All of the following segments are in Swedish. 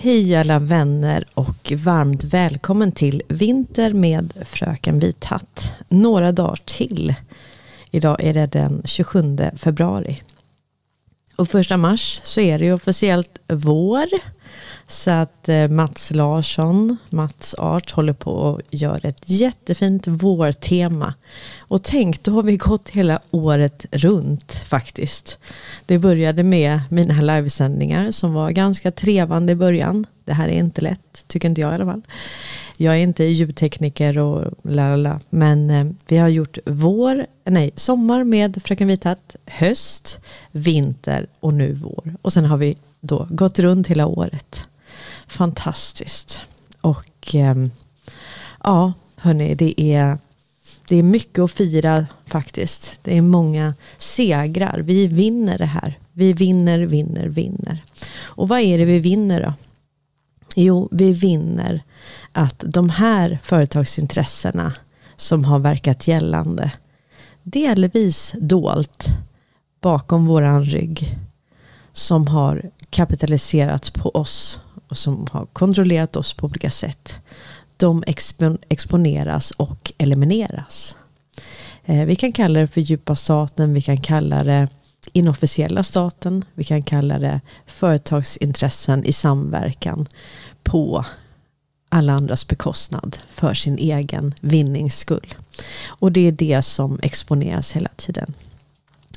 Hej alla vänner och varmt välkommen till Vinter med Fröken Vithatt. Några dagar till. Idag är det den 27 februari. Och första mars så är det ju officiellt vår. Så att eh, Mats Larsson, Mats Art, håller på och gör ett jättefint vårtema. Och tänk, då har vi gått hela året runt faktiskt. Det började med mina livesändningar som var ganska trevande i början. Det här är inte lätt, tycker inte jag i alla fall. Jag är inte ljudtekniker och lalala, men eh, vi har gjort vår, nej, sommar med Fröken Vithatt, höst, vinter och nu vår. Och sen har vi då gått runt hela året. Fantastiskt. Och ehm, ja, hörni, det är, det är mycket att fira faktiskt. Det är många segrar. Vi vinner det här. Vi vinner, vinner, vinner. Och vad är det vi vinner då? Jo, vi vinner att de här företagsintressena som har verkat gällande delvis dolt bakom våran rygg som har kapitaliserat på oss och som har kontrollerat oss på olika sätt. De exponeras och elimineras. Eh, vi kan kalla det för djupa staten, vi kan kalla det inofficiella staten, vi kan kalla det företagsintressen i samverkan på alla andras bekostnad för sin egen vinnings skull. Och det är det som exponeras hela tiden.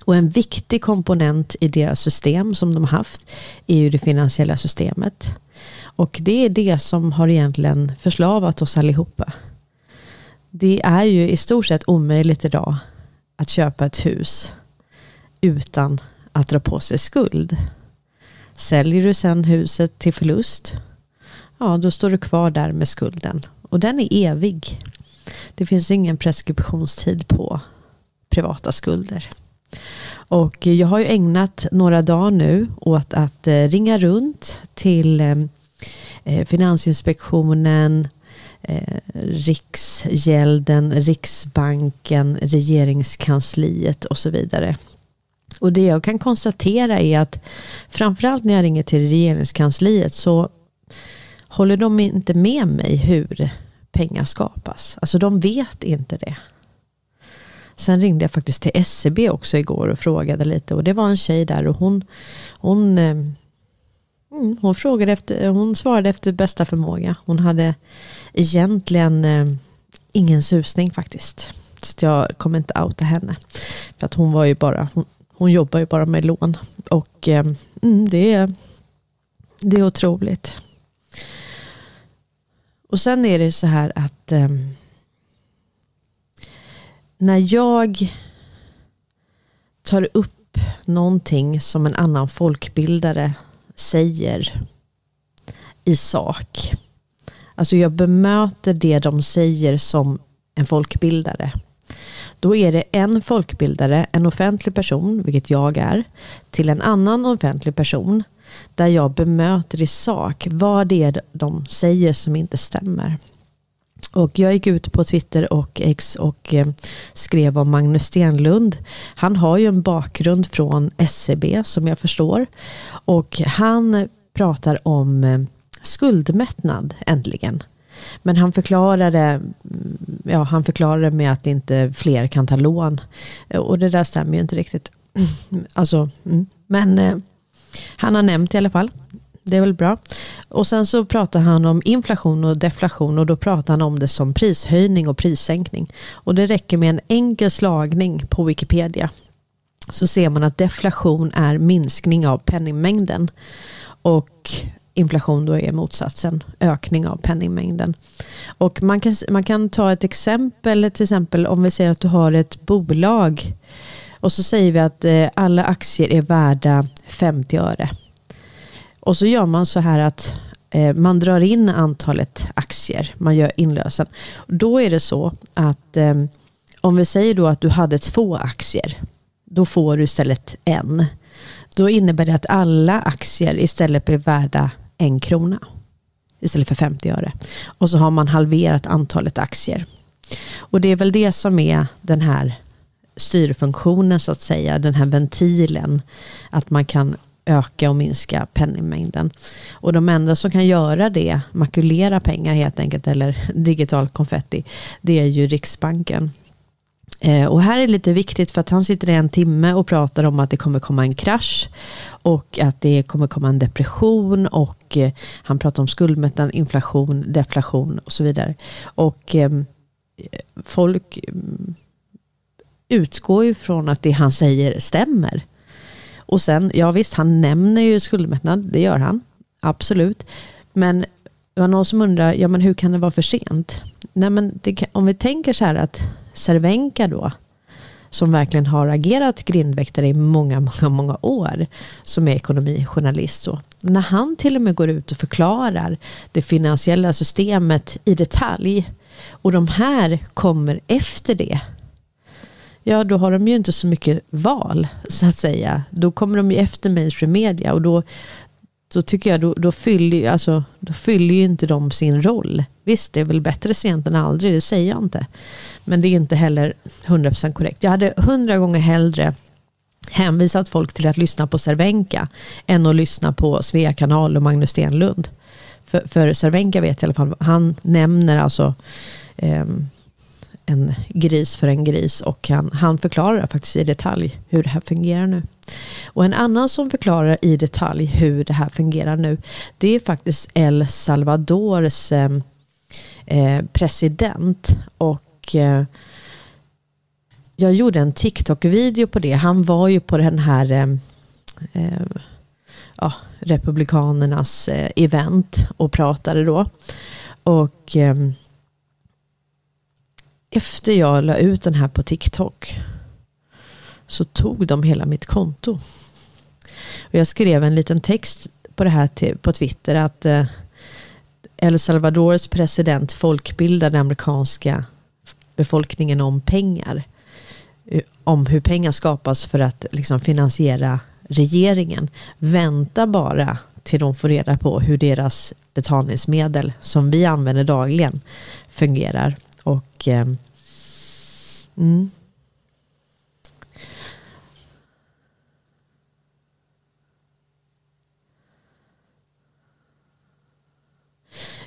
Och en viktig komponent i deras system som de haft är ju det finansiella systemet. Och det är det som har egentligen förslavat oss allihopa. Det är ju i stort sett omöjligt idag att köpa ett hus utan att dra på sig skuld. Säljer du sen huset till förlust, ja då står du kvar där med skulden. Och den är evig. Det finns ingen preskriptionstid på privata skulder. Och jag har ju ägnat några dagar nu åt att eh, ringa runt till eh, eh, Finansinspektionen, Riksgälden, Riksbanken, Regeringskansliet och så vidare. Och det jag kan konstatera är att framförallt när jag ringer till Regeringskansliet så håller de inte med mig hur pengar skapas. Alltså de vet inte det. Sen ringde jag faktiskt till SCB också igår och frågade lite. Och det var en tjej där och hon, hon, eh, mm, hon, frågade efter, hon svarade efter bästa förmåga. Hon hade egentligen eh, ingen susning faktiskt. Så jag kommer inte outa henne. För att hon var ju bara, hon, hon jobbar ju bara med lån. Och eh, mm, det, är, det är otroligt. Och sen är det så här att ehm, när jag tar upp någonting som en annan folkbildare säger i sak. Alltså jag bemöter det de säger som en folkbildare. Då är det en folkbildare, en offentlig person, vilket jag är, till en annan offentlig person där jag bemöter i sak vad det är de säger som inte stämmer. Och jag gick ut på Twitter och X och eh, skrev om Magnus Stenlund. Han har ju en bakgrund från SCB som jag förstår. Och han pratar om eh, skuldmättnad äntligen. Men han förklarade, mm, ja, han förklarade med att inte fler kan ta lån. Och det där stämmer ju inte riktigt. Alltså, mm. men eh, han har nämnt i alla fall det är väl bra. Och sen så pratar han om inflation och deflation och då pratar han om det som prishöjning och prissänkning. Och det räcker med en enkel slagning på Wikipedia. Så ser man att deflation är minskning av penningmängden. Och inflation då är motsatsen, ökning av penningmängden. Och man kan, man kan ta ett exempel, till exempel om vi säger att du har ett bolag och så säger vi att eh, alla aktier är värda 50 öre. Och så gör man så här att eh, man drar in antalet aktier, man gör inlösen. Då är det så att eh, om vi säger då att du hade två aktier, då får du istället en. Då innebär det att alla aktier istället blir värda en krona istället för 50 öre. Och så har man halverat antalet aktier. Och det är väl det som är den här styrfunktionen så att säga, den här ventilen. Att man kan öka och minska penningmängden. Och de enda som kan göra det, makulera pengar helt enkelt, eller digital konfetti, det är ju Riksbanken. Eh, och här är det lite viktigt för att han sitter i en timme och pratar om att det kommer komma en krasch och att det kommer komma en depression och eh, han pratar om skuldmättnad, inflation, deflation och så vidare. Och ehm, eh, folk mm, utgår ju från att det han säger stämmer. Och sen, ja visst, han nämner ju skuldmättnad, det gör han. Absolut. Men det var någon som undrar, ja men hur kan det vara för sent? Nej men det, om vi tänker så här att Cervenka då, som verkligen har agerat grindväktare i många, många, många år, som är ekonomijournalist. Så. När han till och med går ut och förklarar det finansiella systemet i detalj och de här kommer efter det, ja då har de ju inte så mycket val så att säga. Då kommer de ju efter mainstream media och då, då tycker jag då, då, fyller, alltså, då fyller ju inte de sin roll. Visst, det är väl bättre sent än aldrig, det säger jag inte. Men det är inte heller 100% korrekt. Jag hade hundra gånger hellre hänvisat folk till att lyssna på Cervenka än att lyssna på Svea kanal och Magnus Stenlund. För, för Cervenka vet jag i alla fall, han nämner alltså eh, en gris för en gris och han, han förklarar faktiskt i detalj hur det här fungerar nu. Och en annan som förklarar i detalj hur det här fungerar nu det är faktiskt El Salvadors eh, eh, president och eh, jag gjorde en TikTok-video på det. Han var ju på den här eh, eh ja, Republikanernas eh, event och pratade då. Och eh, efter jag la ut den här på TikTok så tog de hela mitt konto. Och jag skrev en liten text på det här till, på Twitter att eh, El Salvadors president folkbildar den amerikanska befolkningen om pengar. Eh, om hur pengar skapas för att liksom, finansiera regeringen. Vänta bara till de får reda på hur deras betalningsmedel som vi använder dagligen fungerar. Och eh, mm.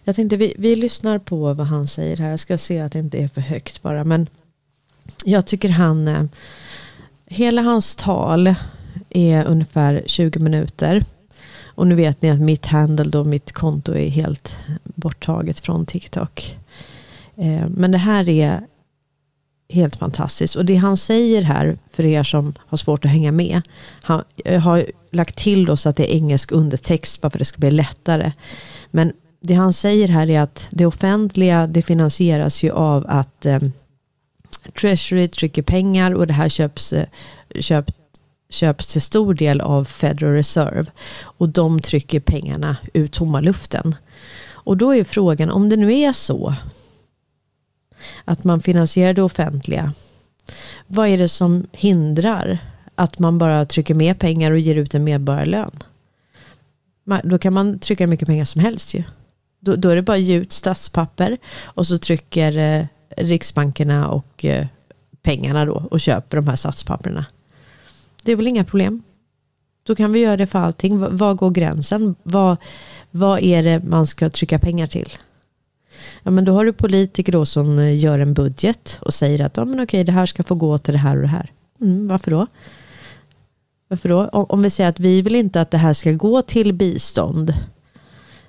Jag tänkte vi, vi lyssnar på vad han säger här. Jag ska se att det inte är för högt bara. Men jag tycker han, eh, hela hans tal är ungefär 20 minuter. Och nu vet ni att mitt handle då, mitt konto är helt borttaget från TikTok. Eh, men det här är helt fantastiskt. Och det han säger här, för er som har svårt att hänga med. Han eh, har lagt till då så att det är engelsk undertext bara för att det ska bli lättare. Men det han säger här är att det offentliga det finansieras ju av att eh, Treasury trycker pengar och det här köps, eh, köp, köps till stor del av Federal Reserve. Och de trycker pengarna ur tomma luften. Och då är frågan, om det nu är så att man finansierar det offentliga. Vad är det som hindrar att man bara trycker mer pengar och ger ut en medborgarlön? Då kan man trycka mycket pengar som helst ju. Då, då är det bara att ge ut statspapper och så trycker eh, riksbankerna och eh, pengarna då och köper de här statspapperna. Det är väl inga problem. Då kan vi göra det för allting. Var går gränsen? Vad, vad är det man ska trycka pengar till? Ja, men då har du politiker då som eh, gör en budget och säger att ja, men okej, det här ska få gå till det här och det här. Mm, varför då? Varför då? Om vi säger att vi vill inte att det här ska gå till bistånd.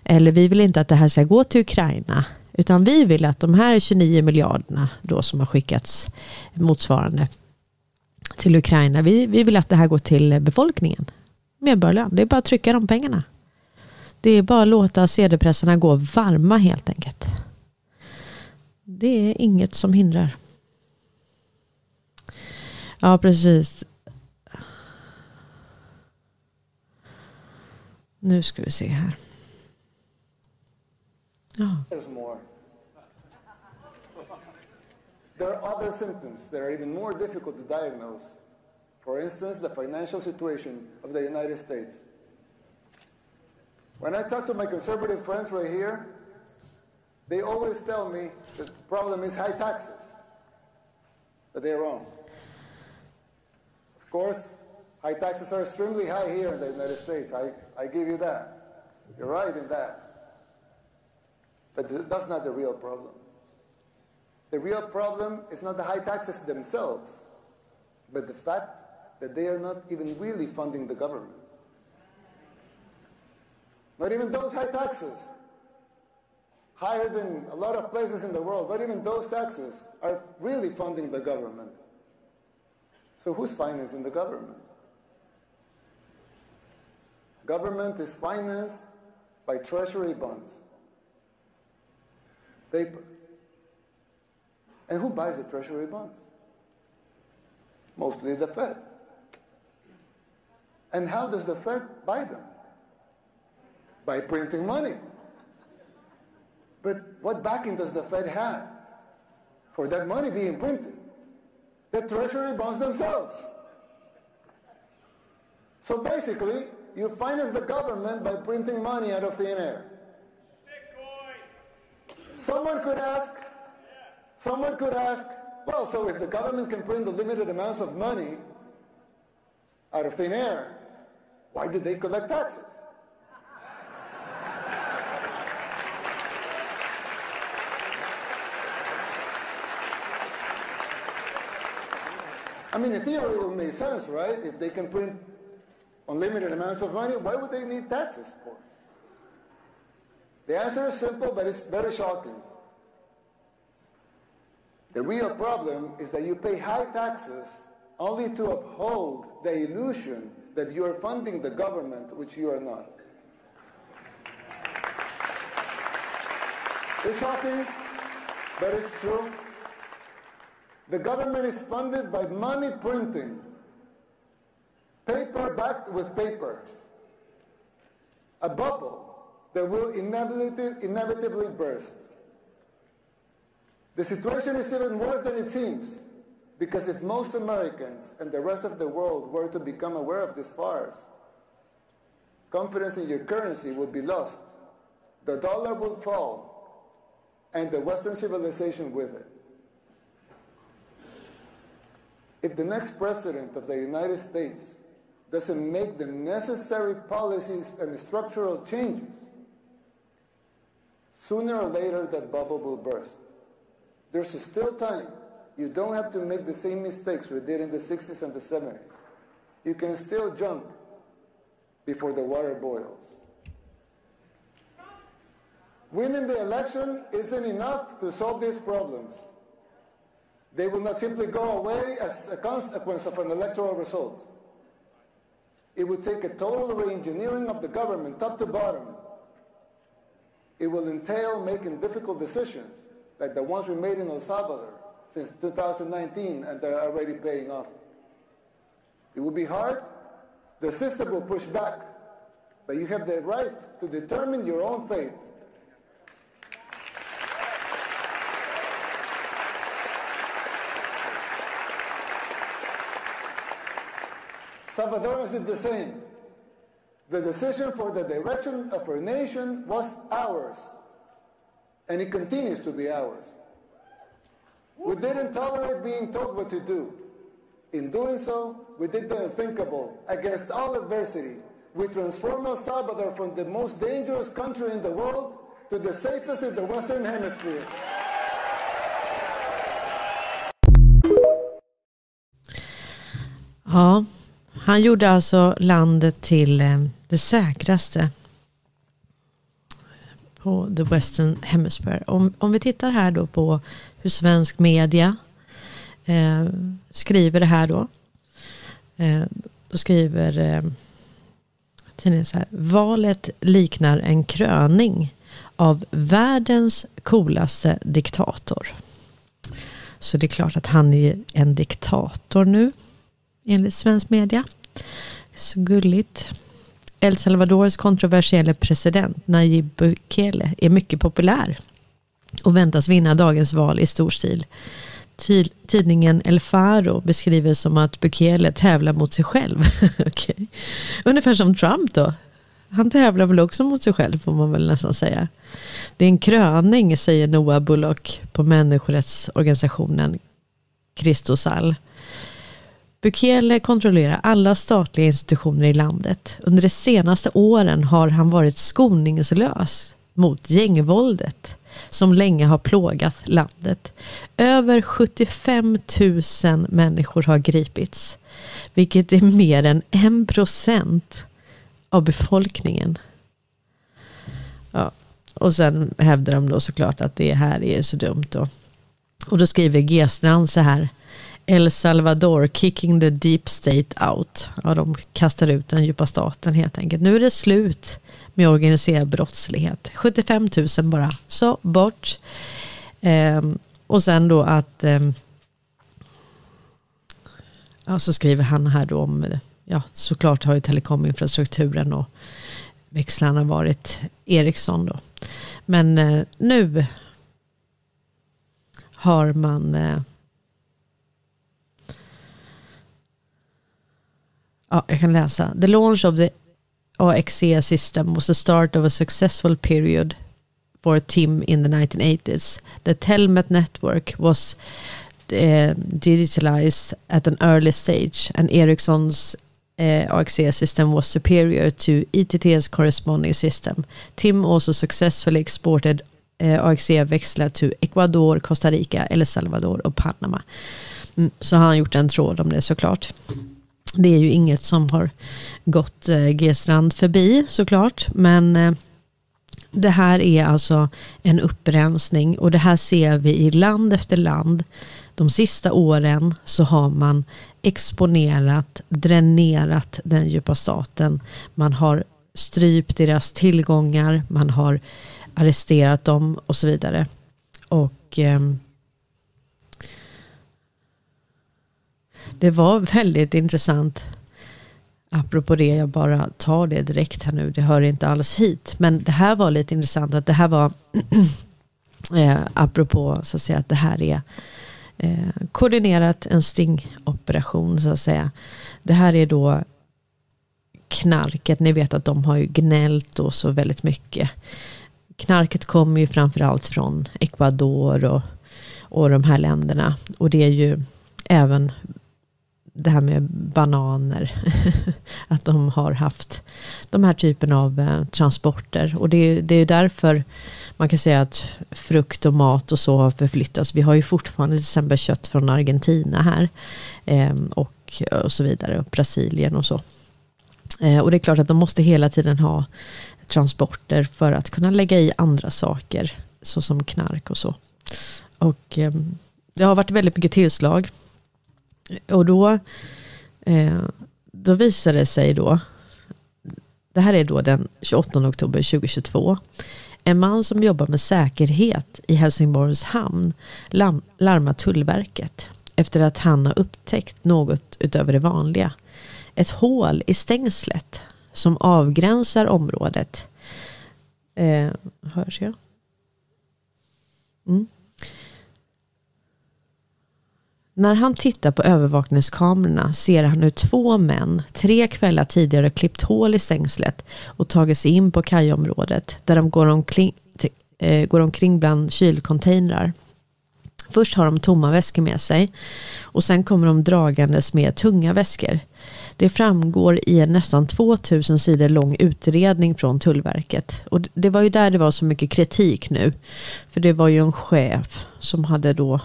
Eller vi vill inte att det här ska gå till Ukraina. Utan vi vill att de här 29 miljarderna då som har skickats motsvarande till Ukraina. Vi, vi vill att det här går till befolkningen. Medborgarlön. Det är bara att trycka de pengarna. Det är bara att låta sedelpressarna gå varma helt enkelt. Det är inget som hindrar. Ja, precis. Nu ska vi se här. Ja. There are other symptoms that are even more difficult to diagnose. For instance, the financial situation of the United States. When I talk to my conservative friends right here, they always tell me the problem is high taxes. But they're wrong. Of course, High taxes are extremely high here in the United States. I, I give you that. You're right in that. But th- that's not the real problem. The real problem is not the high taxes themselves, but the fact that they are not even really funding the government. Not even those high taxes, higher than a lot of places in the world, not even those taxes are really funding the government. So who's financing the government? Government is financed by treasury bonds, paper. And who buys the treasury bonds? Mostly the Fed. And how does the Fed buy them? By printing money. But what backing does the Fed have for that money being printed? The treasury bonds themselves. So basically, you finance the government by printing money out of thin air. Someone could ask, someone could ask, well, so if the government can print the limited amounts of money out of thin air, why do they collect taxes? I mean, in theory, it would make sense, right? If they can print unlimited amounts of money, why would they need taxes for? The answer is simple, but it's very shocking. The real problem is that you pay high taxes only to uphold the illusion that you are funding the government, which you are not. It's shocking, but it's true. The government is funded by money printing, paper backed with paper, a bubble that will inevitably, burst. The situation is even worse than it seems, because if most Americans and the rest of the world were to become aware of this farce, confidence in your currency would be lost, the dollar would fall, and the Western civilization with it. If the next president of the United States doesn't make the necessary policies and structural changes, sooner or later that bubble will burst. There's still time. You don't have to make the same mistakes we did in the 60s and the 70s. You can still jump before the water boils. Winning the election isn't enough to solve these problems. They will not simply go away as a consequence of an electoral result. It would take a total re-engineering of the government, top to bottom. It will entail making difficult decisions, like the ones we made in El Salvador since 2019, and they're already paying off. It will be hard. The system will push back, but you have the right to determine your own fate. Salvadorans did the same. The decision for the direction of our nation was ours, and it continues to be ours. We didn't tolerate being told what to do. In doing so, we did the unthinkable. Against all adversity, we transformed El Salvador from the most dangerous country in the world to the safest in the Western Hemisphere. Ja, han gjorde alltså landet till eh, det säkraste på the Western Hemisphere. Om, om vi tittar här då på hur svensk media eh, skriver det här då. Eh, då skriver eh, tidningen så här. Valet liknar en kröning av världens coolaste diktator. Så det är klart att han är en diktator nu enligt svensk media. Så gulligt. El Salvadors kontroversiella president Nayib Bukele är mycket populär och väntas vinna dagens val i stor stil. Tidningen El Faro beskriver som att Bukele tävlar mot sig själv. okay. Ungefär som Trump då. Han tävlar väl också mot sig själv får man väl nästan säga. Det är en kröning säger Noah Bullock på människorättsorganisationen Kristosal. Bukele kontrollerar alla statliga institutioner i landet. Under de senaste åren har han varit skoningslös mot gängvåldet som länge har plågat landet. Över 75 000 människor har gripits, vilket är mer än en procent av befolkningen. Ja. Och sen hävdar de då såklart att det här är så dumt. Då. Och då skriver G-strand så här. El Salvador kicking the deep state out. Ja, de kastar ut den djupa staten helt enkelt. Nu är det slut med organiserad brottslighet. 75 000 bara, så bort. Ehm, och sen då att ehm, ja, så skriver han här då om, ja såklart har ju telekominfrastrukturen och växlarna varit Ericsson då. Men eh, nu har man eh, ja, jag kan läsa. The launch of the AXE system was the start of a successful period for TIM in the 1980s. The Telmet network was uh, digitalized at an early stage and Ericsson's eh, uh, AXE system was superior to ETT's corresponding system. TIM also successfully exported eh, uh, AXE-växlar to Ecuador, Costa Rica, El Salvador och Panama. Mm, så har han gjort en tråd om det såklart. Det är ju inget som har gått eh, G-strand förbi såklart. Men eh, det här är alltså en upprensning och det här ser vi i land efter land. De sista åren så har man exponerat, dränerat den djupa staten. Man har strypt deras tillgångar, man har arresterat dem och så vidare. Och eh, det var väldigt intressant. Apropå det, jag bara tar det direkt här nu. Det hör inte alls hit. Men det här var lite intressant att det här var eh, apropå så att säga att det här är eh, koordinerat en stingoperation så att säga. Det här är då knarket. Ni vet att de har ju gnällt och så väldigt mycket. Knarket kommer ju framförallt från Ecuador och, och de här länderna. Och det är ju även det här med bananer. att de har haft de här typen av eh, transporter. Och det, det är därför man kan säga att frukt och mat och så har förflyttats. Vi har ju fortfarande till exempel kött från Argentina här. Ehm, och, och så vidare. Och Brasilien och så. Eh, och det är klart att de måste hela tiden ha transporter för att kunna lägga i andra saker. Såsom knark och så. Och ehm, det har varit väldigt mycket tillslag. Och då, eh, då visade det sig då, det här är då den 28 oktober 2022, en man som jobbar med säkerhet i Helsingborgs hamn larmar Tullverket efter att han har upptäckt något utöver det vanliga. Ett hål i stängslet som avgränsar området. Eh, hörs jag? Mm. När han tittar på övervakningskamerorna ser han hur två män tre kvällar tidigare klippt hål i stängslet och tagit sig in på kajområdet där de går omkring, eh, går omkring bland kylcontainrar. Först har de tomma väskor med sig och sen kommer de dragandes med tunga väskor. Det framgår i en nästan 2000 sidor lång utredning från Tullverket. Och det var ju där det var så mycket kritik nu. För det var ju en chef som hade då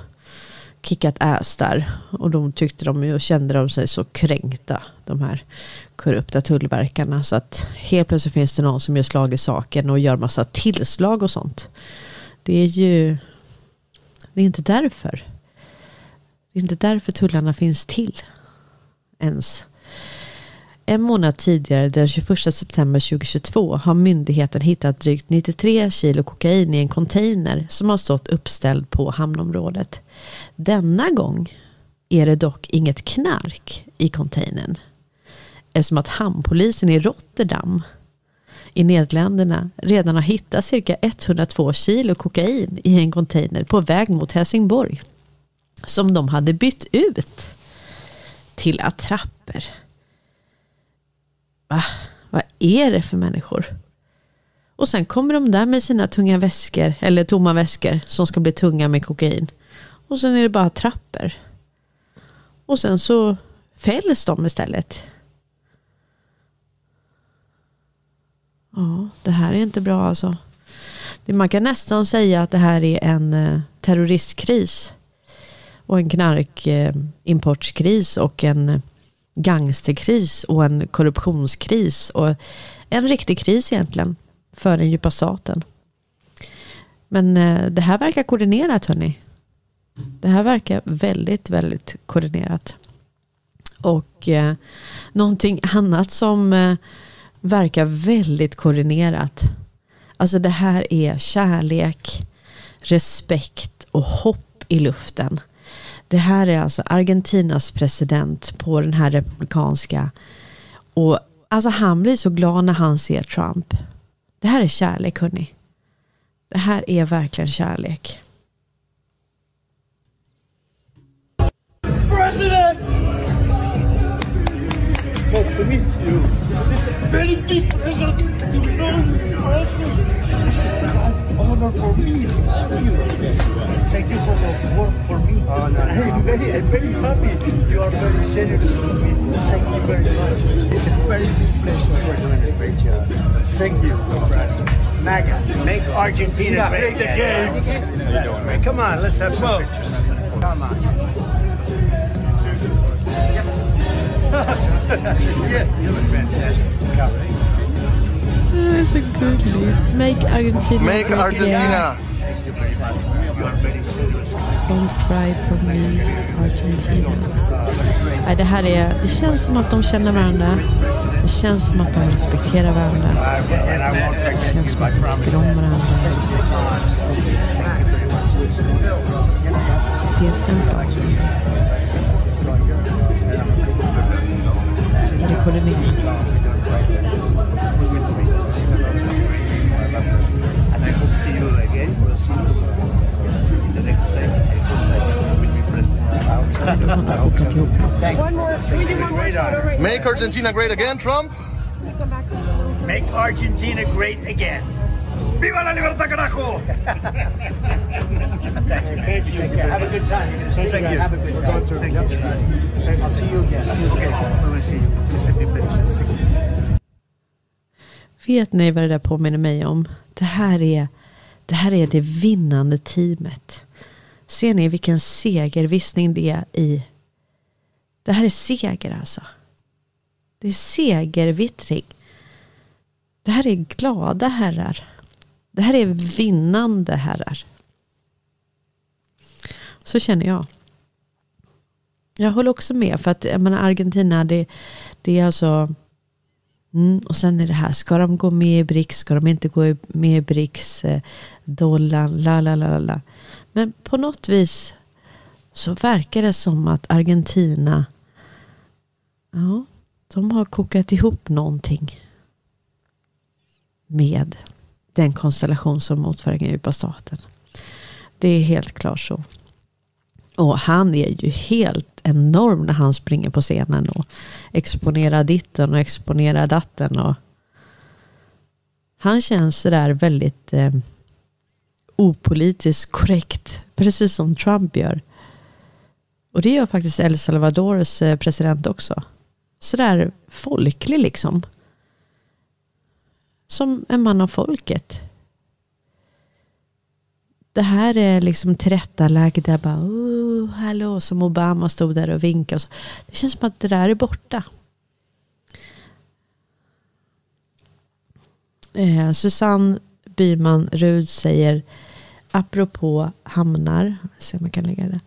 kickat ass där. Och de tyckte de och kände de sig så kränkta, de här korrupta tullverkarna. Så att helt plötsligt finns det någon som gör slag i saken och gör massa tillslag och sånt. Det är ju det är inte därför. Det är inte därför tullarna finns till. Ens. En månad tidigare, den 21 september 2022, har myndigheten hittat drygt 93 kilo kokain i en container som har stått uppställd på hamnområdet. Denna gång är det dock inget knark i containern. Eftersom att hamnpolisen i Rotterdam i Nederländerna redan har hittat cirka 102 kilo kokain i en container på väg mot Helsingborg. Som de hade bytt ut till attrapper. Va? Vad är det för människor? Och sen kommer de där med sina tunga väskor, eller tomma väskor som ska bli tunga med kokain. Och sen är det bara trappor. Och sen så fälls de istället. Ja, det här är inte bra alltså. Man kan nästan säga att det här är en eh, terroristkris. Och en knarkimportskris eh, och en eh, gangsterkris och en korruptionskris. Och en riktig kris egentligen för den djupa staten. Men eh, det här verkar koordinerat hörni. Det här verkar väldigt, väldigt koordinerat. Och eh, någonting annat som eh, verkar väldigt koordinerat. Alltså det här är kärlek, respekt och hopp i luften. Det här är alltså Argentinas president på den här republikanska. Och alltså han blir så glad när han ser Trump. Det här är kärlek hörni. Det här är verkligen kärlek. President! Nice to meet you. This is very big president. know an honor for me. Thank you for the work for me. Oh, no. I'm very, I'm very happy. You are very generous to me. Thank you very much. It's a very big pleasure. You're doing a great job. Thank you. MAGA. Make Argentina great again. Come on, let's have some pictures. Come on. yeah, you look fantastic. Come. Det är så gulligt. Make Argentina Make Argentina. Don't cry for me, Argentina. Nej, det, här är, det känns som att de känner varandra. Det känns som att de respekterar varandra. Det känns som att de tycker om varandra. Det är centralt. Är det koordinerat? Make Argentina great again, Trump. Make Argentina great again. ¡Viva la libertad, carajo! Thank you. Have a good time. Thank you. Have a good time. Thank you. I'll see you again. Okay. We will see you. Just be patient. Vet ni vad det där påminner mig om? Det här är det, här är det vinnande teamet. Ser ni vilken segervissning det är i det här är seger alltså. Det är segervittring. Det här är glada herrar. Det här är vinnande herrar. Så känner jag. Jag håller också med för att jag menar, Argentina det, det är alltså mm, och sen är det här, ska de gå med i BRICS, ska de inte gå med i BRICS, eh, dollarn, la la la la. Men på något vis så verkar det som att Argentina ja, de har kokat ihop någonting med den konstellation som motverkar djupa staten. Det är helt klart så. Och han är ju helt enorm när han springer på scenen och exponerar ditten och exponerar datten. Och han känns sådär väldigt eh, opolitiskt korrekt. Precis som Trump gör. Och det gör faktiskt El Salvadors eh, president också. Sådär folklig liksom. Som en man av folket. Det här är liksom tillrättalagda, bara oh, hallå, som Obama stod där och vinkade. Och så. Det känns som att det där är borta. Eh, Susanne Byman Rud säger apropå hamnar, se om man kan lägga det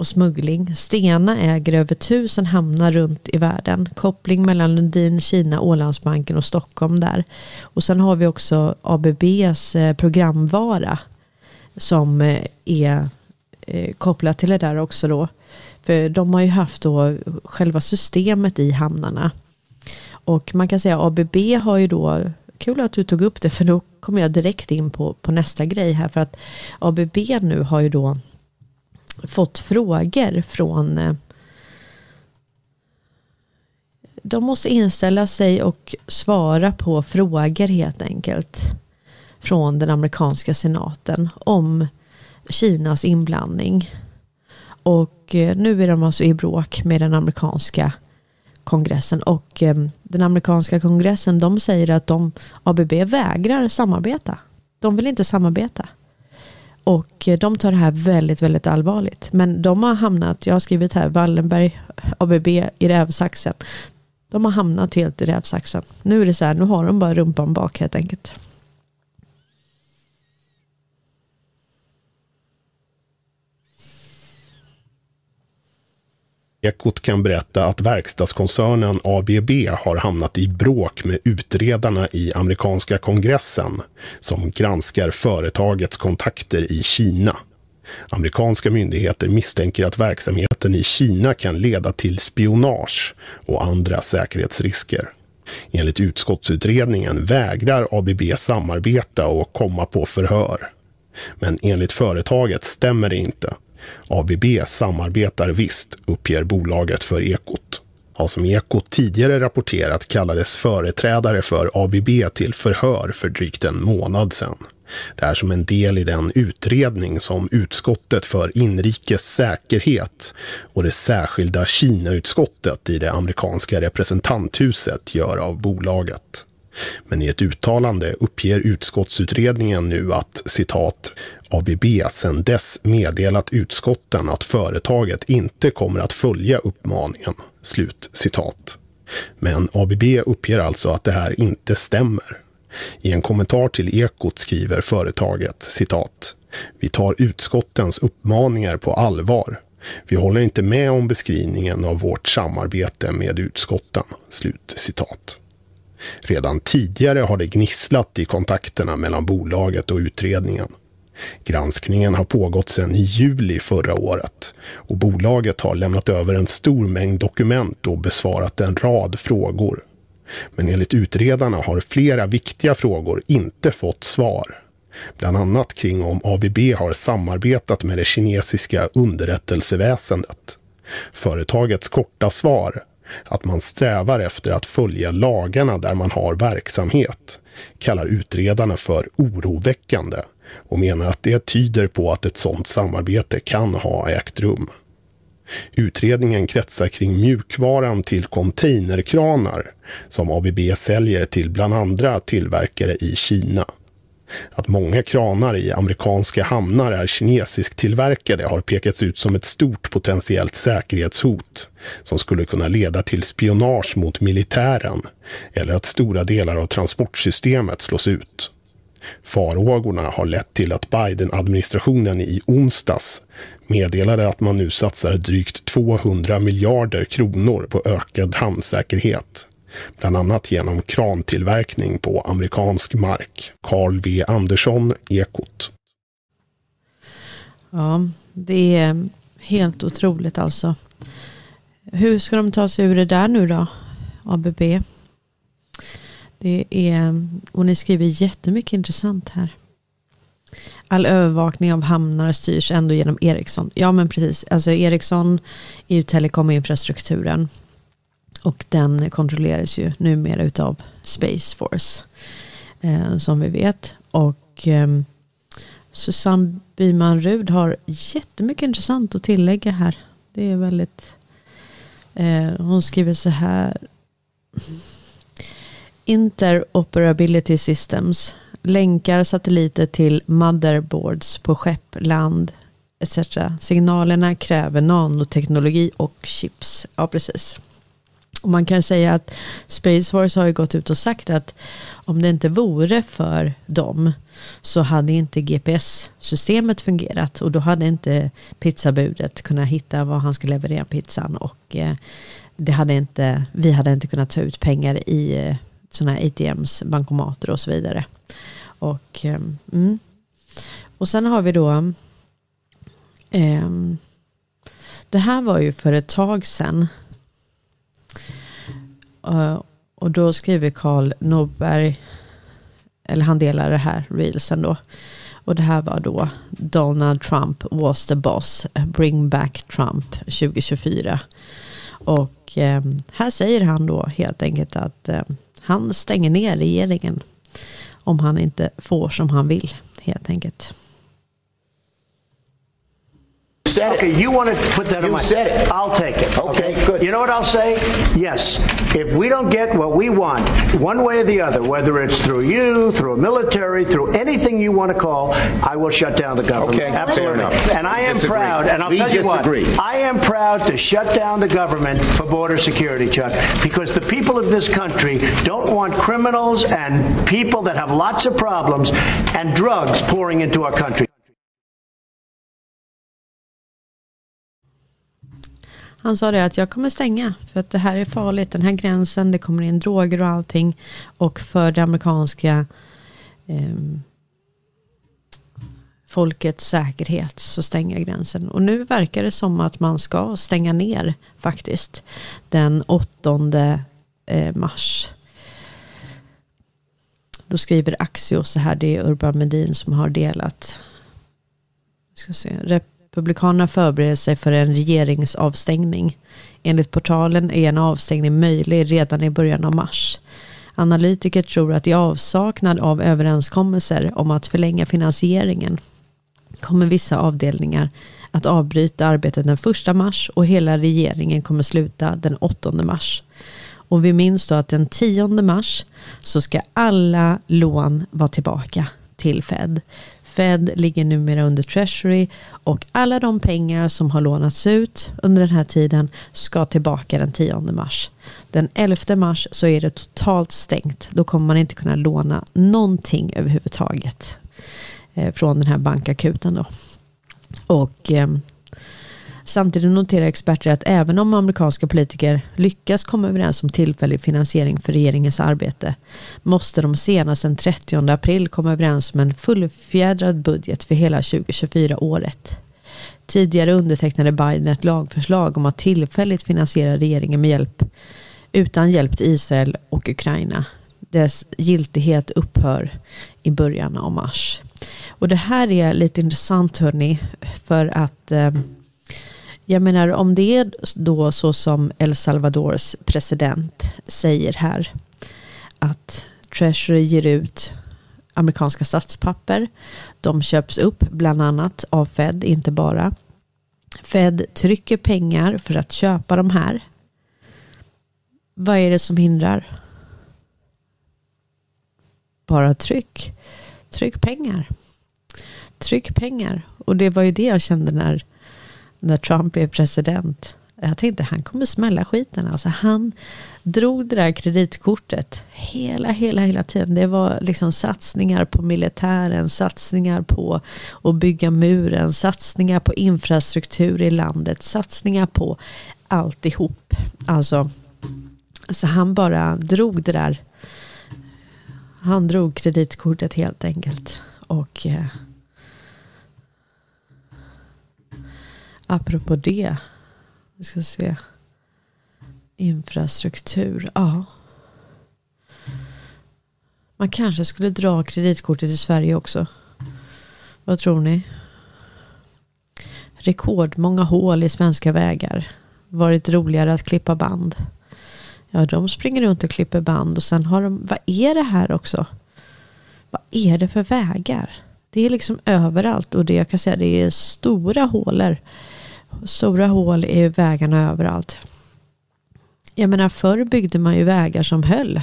och smuggling. Stena äger över tusen hamnar runt i världen. Koppling mellan Lundin, Kina, Ålandsbanken och Stockholm där. Och sen har vi också ABBs eh, programvara som eh, är eh, kopplat till det där också då. För de har ju haft då själva systemet i hamnarna. Och man kan säga ABB har ju då, kul att du tog upp det för då kommer jag direkt in på, på nästa grej här. För att ABB nu har ju då fått frågor från eh, de måste inställa sig och svara på frågor helt enkelt från den amerikanska senaten om Kinas inblandning. Och eh, nu är de alltså i bråk med den amerikanska kongressen. Och eh, den amerikanska kongressen de säger att de, ABB vägrar samarbeta. De vill inte samarbeta. Och eh, de tar det här väldigt, väldigt allvarligt. Men de har hamnat, jag har skrivit här, Wallenberg, ABB i rävsaxen. De har hamnat helt i rävsaxen. Nu är det så här, nu har de bara rumpan bak helt enkelt. Ekot kan berätta att verkstadskoncernen ABB har hamnat i bråk med utredarna i amerikanska kongressen som granskar företagets kontakter i Kina. Amerikanska myndigheter misstänker att verksamheten i Kina kan leda till spionage och andra säkerhetsrisker. Enligt utskottsutredningen vägrar ABB samarbeta och komma på förhör. Men enligt företaget stämmer det inte. ABB samarbetar visst, uppger bolaget för Ekot. Ja, som Ekot tidigare rapporterat kallades företrädare för ABB till förhör för drygt en månad sedan. Det är som en del i den utredning som utskottet för inrikes säkerhet och det särskilda Kina-utskottet i det amerikanska representanthuset gör av bolaget. Men i ett uttalande uppger utskottsutredningen nu att citat ABB sedan dess meddelat utskotten att företaget inte kommer att följa uppmaningen. Slut citat. Men ABB uppger alltså att det här inte stämmer. I en kommentar till Ekot skriver företaget citat. Vi tar utskottens uppmaningar på allvar. Vi håller inte med om beskrivningen av vårt samarbete med utskotten. Slut citat. Redan tidigare har det gnisslat i kontakterna mellan bolaget och utredningen. Granskningen har pågått sedan i juli förra året och bolaget har lämnat över en stor mängd dokument och besvarat en rad frågor. Men enligt utredarna har flera viktiga frågor inte fått svar. Bland annat kring om ABB har samarbetat med det kinesiska underrättelseväsendet. Företagets korta svar att man strävar efter att följa lagarna där man har verksamhet, kallar utredarna för oroväckande och menar att det tyder på att ett sådant samarbete kan ha ägt rum. Utredningen kretsar kring mjukvaran till containerkranar som ABB säljer till bland andra tillverkare i Kina. Att många kranar i amerikanska hamnar är kinesiskt tillverkade har pekats ut som ett stort potentiellt säkerhetshot som skulle kunna leda till spionage mot militären eller att stora delar av transportsystemet slås ut. Farhågorna har lett till att Biden-administrationen i onsdags meddelade att man nu satsar drygt 200 miljarder kronor på ökad hamnsäkerhet bland annat genom krantillverkning på amerikansk mark. Carl V Andersson, Ekot. Ja, det är helt otroligt alltså. Hur ska de ta sig ur det där nu då, ABB? Det är, och ni skriver jättemycket intressant här. All övervakning av hamnar styrs ändå genom Ericsson. Ja men precis, alltså Ericsson är ju telekominfrastrukturen. Och den kontrolleras ju numera utav Space Force. Eh, som vi vet. Och eh, Susanne Byman Rud har jättemycket intressant att tillägga här. Det är väldigt... Eh, hon skriver så här. Interoperability systems länkar satelliter till motherboards på skepp, land etc. Signalerna kräver nanoteknologi och chips. Ja, precis. Och man kan säga att Space Force har ju gått ut och sagt att om det inte vore för dem så hade inte GPS-systemet fungerat och då hade inte pizzabudet kunnat hitta var han ska leverera pizzan och eh, det hade inte, vi hade inte kunnat ta ut pengar i eh, sådana här ATMs, bankomater och så vidare. Och, ehm, mm. och sen har vi då ehm, det här var ju för ett tag sedan Uh, och då skriver Karl Norberg, eller han delar det här reelsen då. Och det här var då Donald Trump was the boss, bring back Trump 2024. Och eh, här säger han då helt enkelt att eh, han stänger ner regeringen om han inte får som han vill helt enkelt. Said okay, it. you want to put that You on my... said it. I'll take it. Okay, good. You know what I'll say? Yes. If we don't get what we want, one way or the other, whether it's through you, through a military, through anything you want to call, I will shut down the government. Okay, fair Absolutely. enough. And I am Disagree. proud, and I'll We tell you disagree. what, I am proud to shut down the government for border security, Chuck, because the people of this country don't want criminals and people that have lots of problems and drugs pouring into our country. Han sa det att jag kommer stänga för att det här är farligt. Den här gränsen, det kommer in droger och allting. Och för det amerikanska eh, folkets säkerhet så stänger jag gränsen. Och nu verkar det som att man ska stänga ner faktiskt den 8 eh, mars. Då skriver Axios så här, det är Urban Medin som har delat. Ska se. Republikanerna förbereder sig för en regeringsavstängning. Enligt portalen är en avstängning möjlig redan i början av mars. Analytiker tror att i avsaknad av överenskommelser om att förlänga finansieringen kommer vissa avdelningar att avbryta arbetet den 1 mars och hela regeringen kommer sluta den 8 mars. Och vi minns då att den 10 mars så ska alla lån vara tillbaka till Fed. Fed ligger numera under Treasury och alla de pengar som har lånats ut under den här tiden ska tillbaka den 10 mars. Den 11 mars så är det totalt stängt. Då kommer man inte kunna låna någonting överhuvudtaget eh, från den här bankakuten. Då. Och ehm, Samtidigt noterar experter att även om amerikanska politiker lyckas komma överens om tillfällig finansiering för regeringens arbete måste de senast den 30 april komma överens om en fullfjädrad budget för hela 2024-året. Tidigare undertecknade Biden ett lagförslag om att tillfälligt finansiera regeringen med hjälp utan hjälp till Israel och Ukraina. Dess giltighet upphör i början av mars. Och det här är lite intressant hörni för att eh, jag menar om det är då så som El Salvadors president säger här att Treasury ger ut amerikanska statspapper. De köps upp bland annat av Fed, inte bara. Fed trycker pengar för att köpa de här. Vad är det som hindrar? Bara tryck. Tryck pengar. Tryck pengar. Och det var ju det jag kände när när Trump blev president. Jag tänkte han kommer smälla skiten. Alltså han drog det där kreditkortet hela, hela, hela tiden. Det var liksom satsningar på militären, satsningar på att bygga muren, satsningar på infrastruktur i landet, satsningar på alltihop. Alltså, så han bara drog det där. Han drog kreditkortet helt enkelt. Och eh, Apropå det. Vi ska se. Infrastruktur. Ja. Man kanske skulle dra kreditkortet i Sverige också. Vad tror ni? Rekordmånga hål i svenska vägar. Varit roligare att klippa band. Ja, de springer runt och klipper band och sen har de, vad är det här också? Vad är det för vägar? Det är liksom överallt och det jag kan säga det är stora hålor. Stora hål i vägarna överallt. Jag menar förr byggde man ju vägar som höll.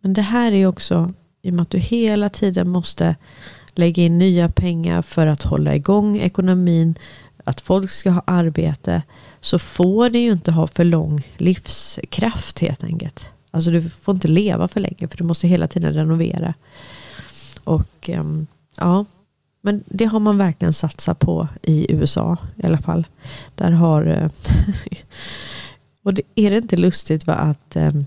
Men det här är också i och med att du hela tiden måste lägga in nya pengar för att hålla igång ekonomin, att folk ska ha arbete, så får det ju inte ha för lång livskraft helt enkelt. Alltså du får inte leva för länge för du måste hela tiden renovera. Och ehm, ja, men det har man verkligen satsat på i USA i alla fall. Där har... Eh, och det, är det inte lustigt va, att, ehm,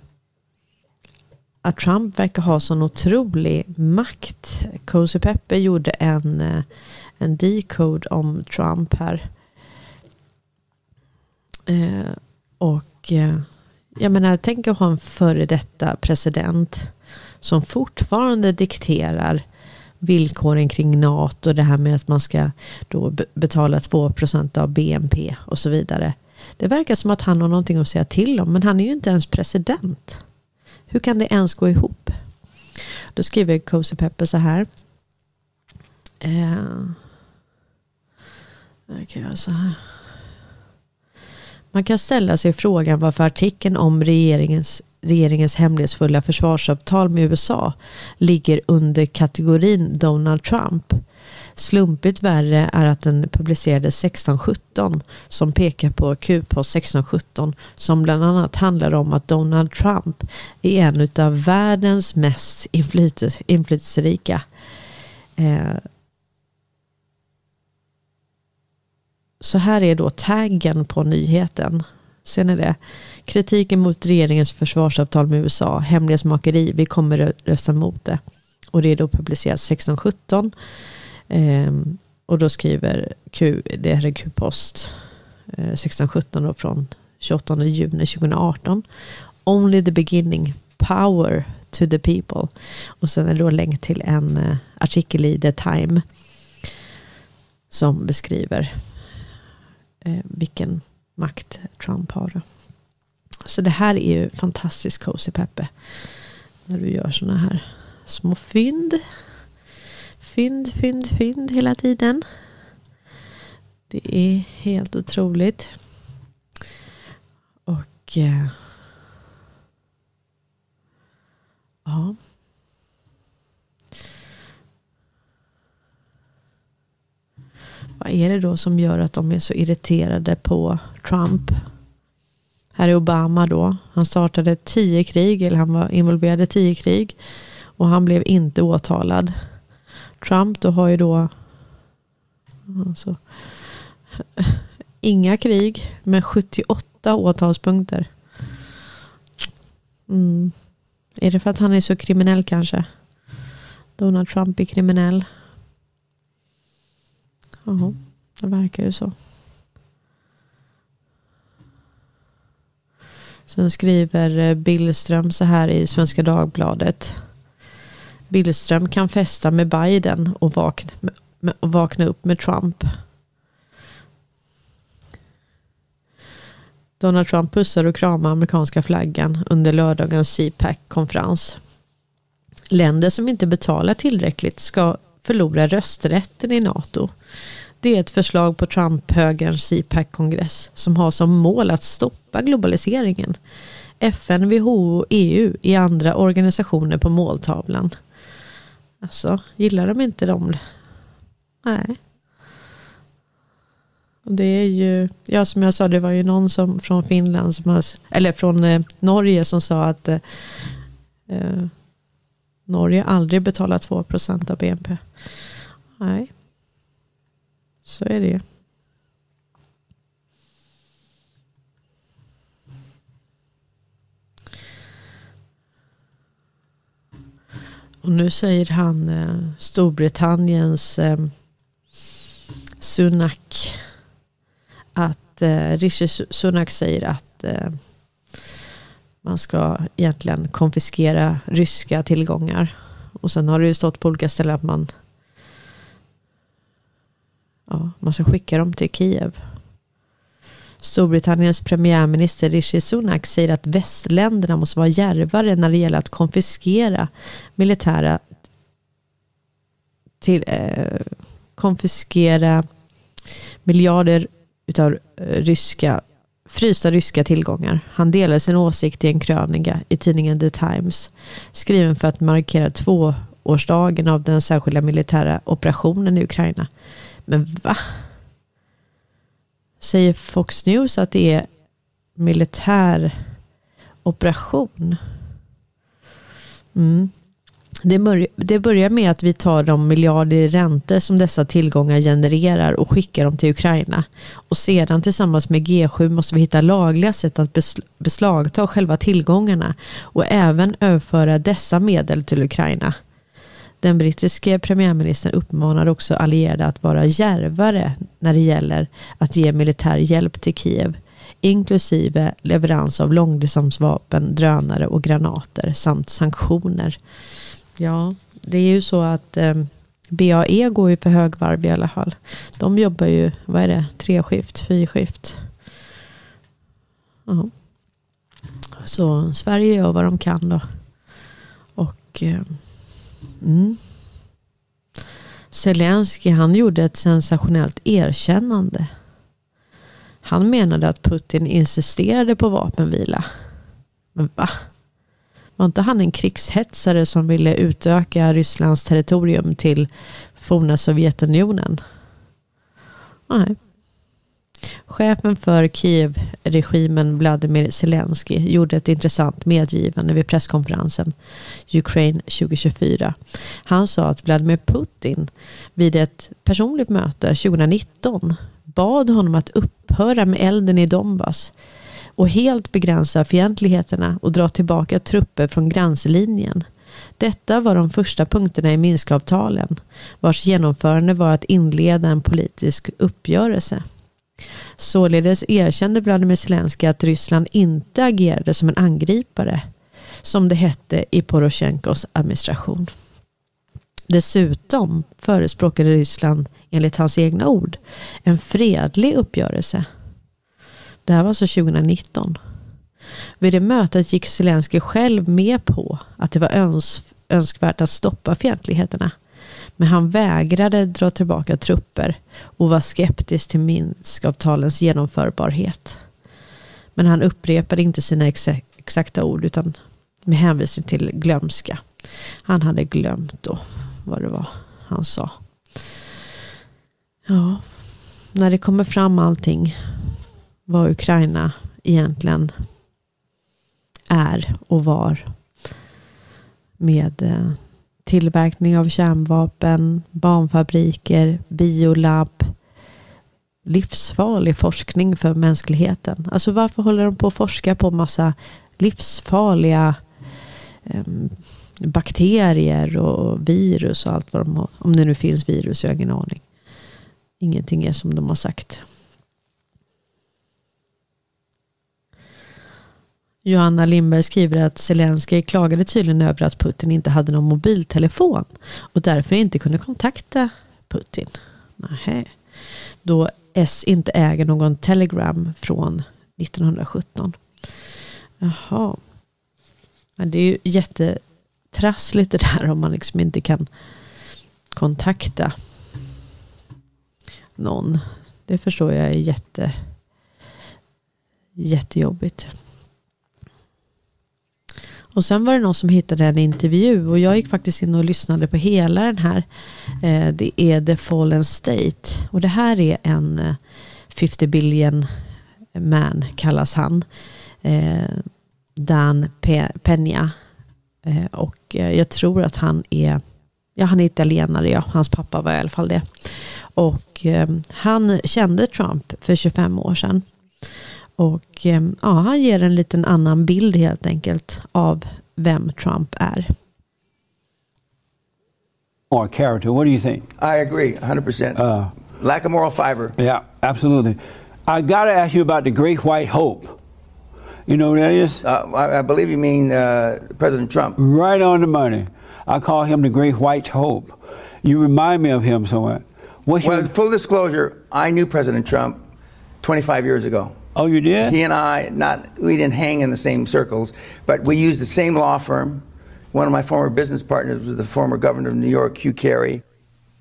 att Trump verkar ha sån otrolig makt. Cozy Pepper gjorde en, eh, en decode om Trump här. Eh, och jag menar, tänk att ha en före detta president som fortfarande dikterar villkoren kring NATO, det här med att man ska då betala 2% av BNP och så vidare. Det verkar som att han har någonting att säga till om, men han är ju inte ens president. Hur kan det ens gå ihop? Då skriver Cozy Pepper så här. Eh, Jag kan göra så här. Man kan ställa sig frågan varför artikeln om regeringens, regeringens hemlighetsfulla försvarsavtal med USA ligger under kategorin Donald Trump. Slumpigt värre är att den publicerades 1617 som pekar på Q-post 1617 som bland annat handlar om att Donald Trump är en av världens mest inflytelserika eh, Så här är då taggen på nyheten. Ser ni det? Kritiken mot regeringens försvarsavtal med USA, hemlighetsmakeri, vi kommer rösta mot det. Och det är då publicerat 1617. Ehm, och då skriver Q, det här är Q-post eh, 1617 då från 28 juni 2018. Only the beginning, power to the people. Och sen är det då länk till en eh, artikel i The Time som beskriver eh, vilken makt Trump har. Så det här är ju fantastiskt cozy Peppe. När du gör sådana här små fynd. Fynd, fynd, fynd hela tiden. Det är helt otroligt. Och eh, ja. Vad är det då som gör att de är så irriterade på Trump? Här är Obama då. Han startade tio krig, eller han var involverad i tio krig. Och han blev inte åtalad. Trump då har ju då alltså, inga krig med 78 åtalspunkter. Mm. Är det för att han är så kriminell kanske? Donald Trump är kriminell. Ja, det verkar ju så. Sen skriver eh, Billström så här i Svenska Dagbladet. Billström kan festa med Biden och vakna, och vakna upp med Trump. Donald Trump pussar och kramar amerikanska flaggan under lördagens CPAC-konferens. Länder som inte betalar tillräckligt ska förlora rösträtten i NATO. Det är ett förslag på Trump-högerns CPAC-kongress som har som mål att stoppa globaliseringen. FN, WHO och EU är andra organisationer på måltavlan. Alltså, gillar de inte dem? Nej. Det är ju, ja som jag sa, det var ju någon som, från Finland, som har, eller från eh, Norge som sa att eh, eh Norge aldrig betalar 2% av BNP. Nej. Så är det ju. Och nu säger han eh, Storbritanniens eh, Sunak att eh, Rishi Sunak säger att eh, man ska egentligen konfiskera ryska tillgångar. Och sen har det ju stått på olika ställen att man ja, man ska skicka dem till Kiev. Storbritanniens premiärminister Rishi Sunak säger att västländerna måste vara järvare när det gäller att konfiskera militära till, eh, konfiskera miljarder utav eh, ryska, frysta ryska tillgångar. Han delar sin åsikt i en krönika i tidningen The Times skriven för att markera tvåårsdagen av den särskilda militära operationen i Ukraina. Men va? Säger Fox News att det är militär operation? Mm. Det, börjar, det börjar med att vi tar de miljarder i räntor som dessa tillgångar genererar och skickar dem till Ukraina. Och sedan tillsammans med G7 måste vi hitta lagliga sätt att beslagta själva tillgångarna och även överföra dessa medel till Ukraina. Den brittiske premiärministern uppmanar också allierade att vara järvare när det gäller att ge militär hjälp till Kiev, inklusive leverans av långdistansvapen, drönare och granater samt sanktioner. Ja, det är ju så att eh, BAE går ju för högvarv i alla fall. De jobbar ju, vad är det, Treskift, fyrskift. Ja. Så Sverige gör vad de kan då. Och eh, Mm. Zelensky han gjorde ett sensationellt erkännande. Han menade att Putin insisterade på vapenvila. Men va? Var inte han en krigshetsare som ville utöka Rysslands territorium till forna Sovjetunionen? Nej. Chefen för Kiev-regimen Vladimir Zelensky gjorde ett intressant medgivande vid presskonferensen Ukraine 2024. Han sa att Vladimir Putin vid ett personligt möte 2019 bad honom att upphöra med elden i Donbass och helt begränsa fientligheterna och dra tillbaka trupper från gränslinjen. Detta var de första punkterna i Minskavtalen, vars genomförande var att inleda en politisk uppgörelse. Således erkände Vladimir Zelensky att Ryssland inte agerade som en angripare, som det hette i Poroshenkos administration. Dessutom förespråkade Ryssland, enligt hans egna ord, en fredlig uppgörelse. Det här var alltså 2019. Vid det mötet gick Zelensky själv med på att det var öns önskvärt att stoppa fientligheterna. Men han vägrade dra tillbaka trupper och var skeptisk till Minskavtalens genomförbarhet. Men han upprepade inte sina exakta ord utan med hänvisning till glömska. Han hade glömt då vad det var han sa. Ja, när det kommer fram allting vad Ukraina egentligen är och var med eh, tillverkning av kärnvapen, barnfabriker, biolabb, livsfarlig forskning för mänskligheten. Alltså varför håller de på att forska på massa livsfarliga um, bakterier och virus och allt vad de har. Om det nu finns virus, jag har ingen aning. Ingenting är som de har sagt. Johanna Lindberg skriver att Zelenskyj klagade tydligen över att Putin inte hade någon mobiltelefon och därför inte kunde kontakta Putin. Nähä. Då S inte äger någon telegram från 1917. Jaha. Det är ju jättetrassligt det där om man liksom inte kan kontakta någon. Det förstår jag är jätte, jättejobbigt. Och sen var det någon som hittade en intervju och jag gick faktiskt in och lyssnade på hela den här. Eh, det är The Fallen State och det här är en eh, 50 billion man kallas han. Eh, Dan Peña. Och jag tror att han är, ja han är italienare ja, hans pappa var i alla fall det. Och han kände Trump för 25 år sedan. Och eh, ja, han ger en liten annan bild helt enkelt av vem Trump är. Or character, what do you think? I agree, 100%. Uh, Lack of moral fiber. Yeah, absolutely. I got to ask you about the Great White Hope. You know what that is? Uh, I, I, believe you mean uh, President Trump. Right on the money. I call him the Great White Hope. You remind me of him somewhat. What's well, your... full disclosure, I knew President Trump 25 years ago. Oh, you did? He and I, not we didn't hang in the same circles, but we used the same law firm. One of my former business partners was the former governor of New York, Hugh Carey,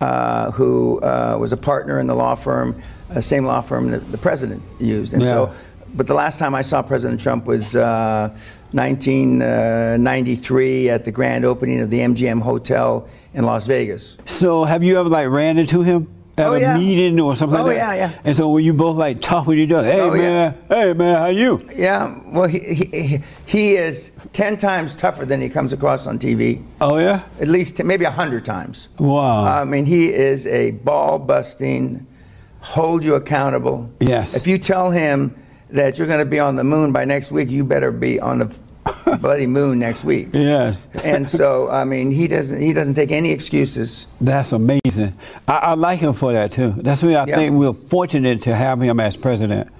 uh, who uh, was a partner in the law firm, uh, same law firm that the president used. And yeah. so, but the last time I saw President Trump was 1993 uh, at the grand opening of the MGM Hotel in Las Vegas. So, have you ever like ran into him? At oh, a yeah. meeting or something oh, like that? yeah, yeah. And so were you both like tough with each other? Hey, oh, man, yeah. hey, man, how you? Yeah, well, he, he, he is 10 times tougher than he comes across on TV. Oh, yeah? At least maybe 100 times. Wow. I mean, he is a ball busting, hold you accountable. Yes. If you tell him that you're going to be on the moon by next week, you better be on the bloody moon next week. Yes. and so, I mean, he doesn't he doesn't take any excuses. That's amazing. I, I like him for that too. That's why I yeah. think we're fortunate to have him as president.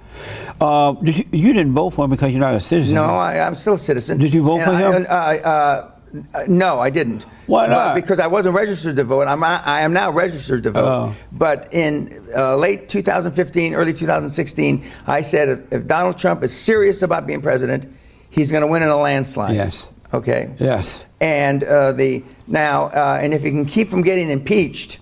Uh, did you, you, didn't vote for him because you're not a citizen. No, I, am still a citizen. Did you vote and for him? I, uh, uh, no, I didn't. Why not? because I wasn't registered to vote. I'm, I am now registered to vote. Oh. But in uh, late 2015, early 2016, I said if, if Donald Trump is serious about being president, he's going to win in a landslide. Yes. Okay. Yes. And uh, the now, uh, and if he can keep from getting impeached,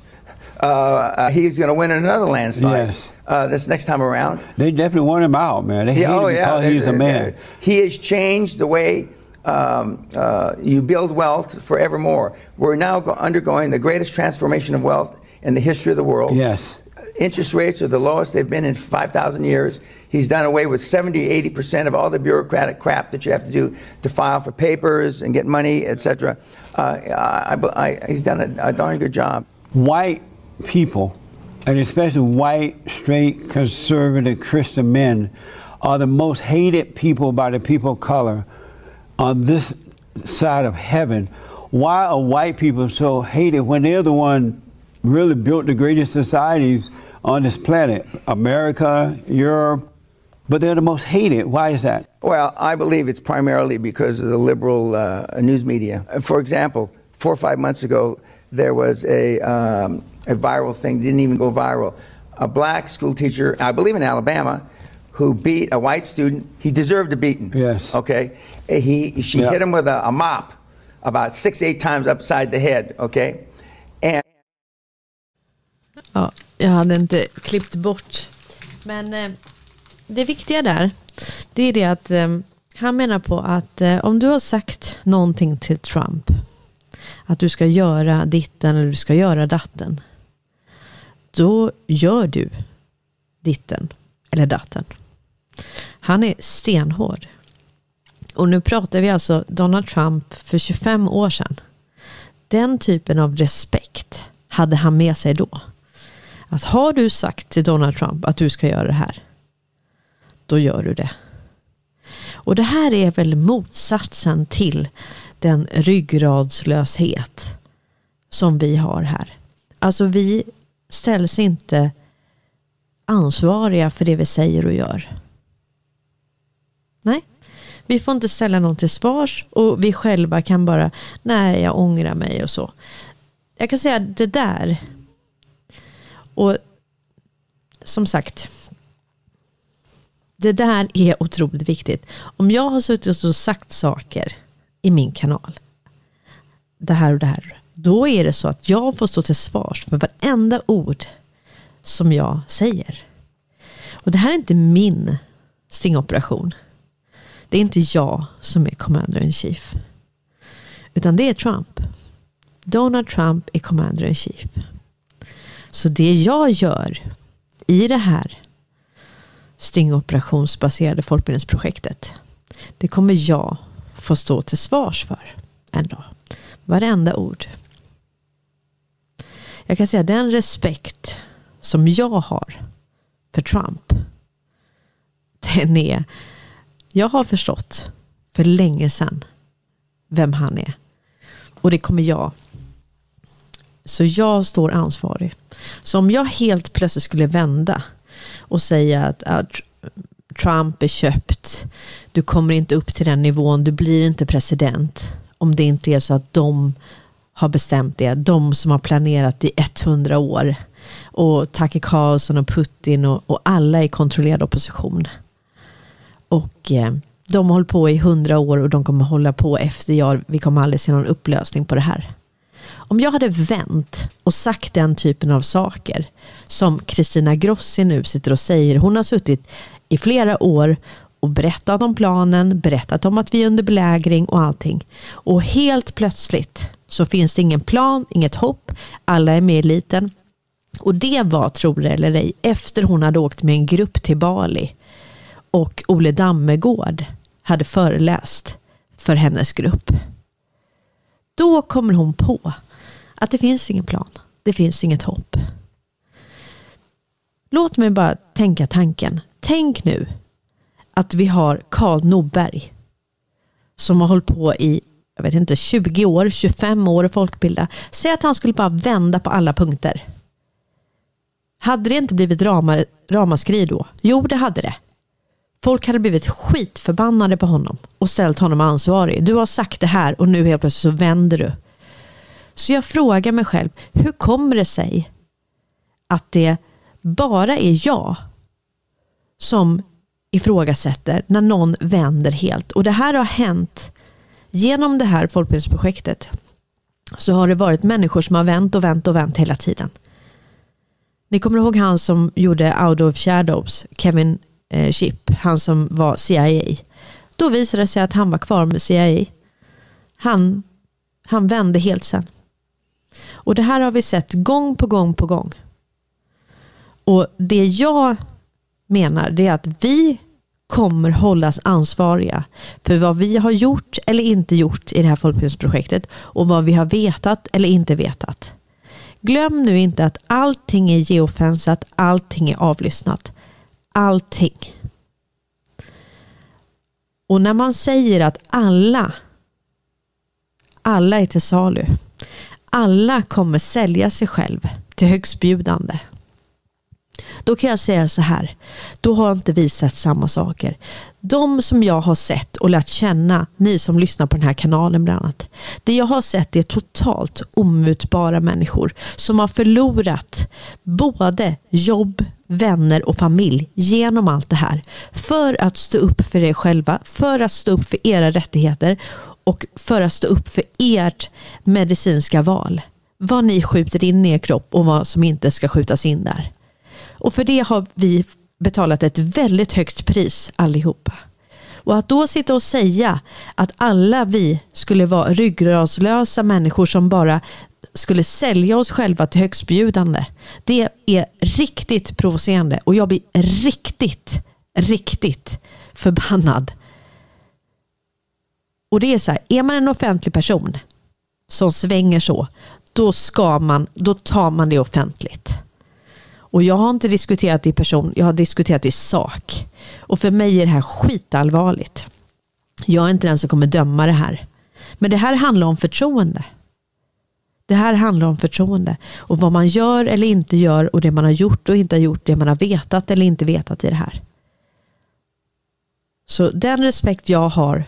uh, uh, he's going to win in another landslide. Yes. Uh, this next time around. They definitely want him out, man. They hate oh him yeah, because he's a man. He has changed the way um, uh, you build wealth forevermore. We're now go- undergoing the greatest transformation of wealth in the history of the world. Yes. Interest rates are the lowest they've been in 5,000 years. He's done away with 70, 80% of all the bureaucratic crap that you have to do to file for papers and get money, etc. Uh, he's done a, a darn good job. white people, and especially white, straight, conservative Christian men, are the most hated people by the people of color on this side of heaven. Why are white people so hated when they're the one really built the greatest societies on this planet? America, Europe, but they're the most hated. Why is that? Well, I believe it's primarily because of the liberal uh, news media. Uh, For example, four or five months ago, there was a, um, a viral thing, didn't even go viral. A black school teacher, I believe in Alabama, who beat a white student. He deserved a beating. Yes. Okay. He, she Yeah. hit him with a, a mop about six, eight times upside the head. Okay. And Ja, jag hade inte klippt bort. Men eh, det viktiga där, det är det att eh, han menar på att eh, om du har sagt någonting till Trump, att du ska göra ditten eller du ska göra datten, då gör du ditten eller datten. Han är stenhård. Och nu pratar vi alltså Donald Trump för 25 år sedan. Den typen av respekt hade han med sig då. Att har du sagt till Donald Trump att du ska göra det här, då gör du det. Och det här är väl motsatsen till den ryggradslöshet som vi har här. Alltså vi ställs inte ansvariga för det vi säger och gör. Nej, vi får inte ställa någon till svars och vi själva kan bara, nej jag ångrar mig och så. Jag kan säga det där och som sagt, det där är otroligt viktigt. Om jag har suttit och sagt saker i min kanal, det här och det här, då är det så att jag får stå till svars för varenda ord som jag säger. Och det här är inte min stingoperation. Det är inte jag som är commander in chief. Utan det är Trump. Donald Trump är commander in chief. Så det jag gör i det här stingoperationsbaserade folkbildningsprojektet, det kommer jag få stå till svars för en dag. Varenda ord. Jag kan säga den respekt som jag har för Trump, den är, jag har förstått för länge sedan vem han är. Och det kommer jag så jag står ansvarig. Så om jag helt plötsligt skulle vända och säga att ah, Trump är köpt, du kommer inte upp till den nivån, du blir inte president. Om det inte är så att de har bestämt det, de som har planerat i 100 år. Och Tucker Carlson och Putin och, och alla är kontrollerad opposition. Och eh, de har hållit på i 100 år och de kommer hålla på efter jag, vi kommer aldrig se någon upplösning på det här. Om jag hade vänt och sagt den typen av saker som Kristina Grossi nu sitter och säger. Hon har suttit i flera år och berättat om planen, berättat om att vi är under belägring och allting. Och helt plötsligt så finns det ingen plan, inget hopp, alla är med i eliten. Och det var, tror det eller ej, efter hon hade åkt med en grupp till Bali och Ole Dammegård hade föreläst för hennes grupp. Då kommer hon på att det finns ingen plan. Det finns inget hopp. Låt mig bara tänka tanken. Tänk nu att vi har Karl Norberg som har hållit på i jag vet inte, 20 år, 25 år att folkbilda. Säg att han skulle bara vända på alla punkter. Hade det inte blivit ramaskri då? Jo, det hade det. Folk hade blivit skitförbannade på honom och ställt honom ansvarig. Du har sagt det här och nu helt plötsligt så vänder du. Så jag frågar mig själv, hur kommer det sig att det bara är jag som ifrågasätter när någon vänder helt? Och det här har hänt genom det här folkbildningsprojektet så har det varit människor som har vänt och vänt och vänt hela tiden. Ni kommer ihåg han som gjorde Out of Shadows, Kevin eh, Chip, han som var CIA. Då visade det sig att han var kvar med CIA. Han, han vände helt sen. Och det här har vi sett gång på gång på gång. Och det jag menar det är att vi kommer hållas ansvariga för vad vi har gjort eller inte gjort i det här folkbildningsprojektet och vad vi har vetat eller inte vetat. Glöm nu inte att allting är geofensat, allting är avlyssnat. Allting. Och när man säger att alla, alla är till salu, alla kommer sälja sig själv till högstbjudande. Då kan jag säga så här, då har inte vi sett samma saker. De som jag har sett och lärt känna, ni som lyssnar på den här kanalen bland annat. Det jag har sett är totalt omutbara människor som har förlorat både jobb, vänner och familj genom allt det här. För att stå upp för er själva, för att stå upp för era rättigheter och för att stå upp för ert medicinska val. Vad ni skjuter in i er kropp och vad som inte ska skjutas in där. Och för det har vi betalat ett väldigt högt pris allihopa. Och att då sitta och säga att alla vi skulle vara ryggradslösa människor som bara skulle sälja oss själva till högstbjudande. Det är riktigt provocerande och jag blir riktigt, riktigt förbannad. Och det är så här, är man en offentlig person som svänger så, då ska man, då tar man det offentligt. Och jag har inte diskuterat det i person, jag har diskuterat det i sak. Och för mig är det här skitallvarligt. Jag är inte den som kommer döma det här. Men det här handlar om förtroende. Det här handlar om förtroende. Och vad man gör eller inte gör och det man har gjort och inte har gjort, det man har vetat eller inte vetat i det här. Så den respekt jag har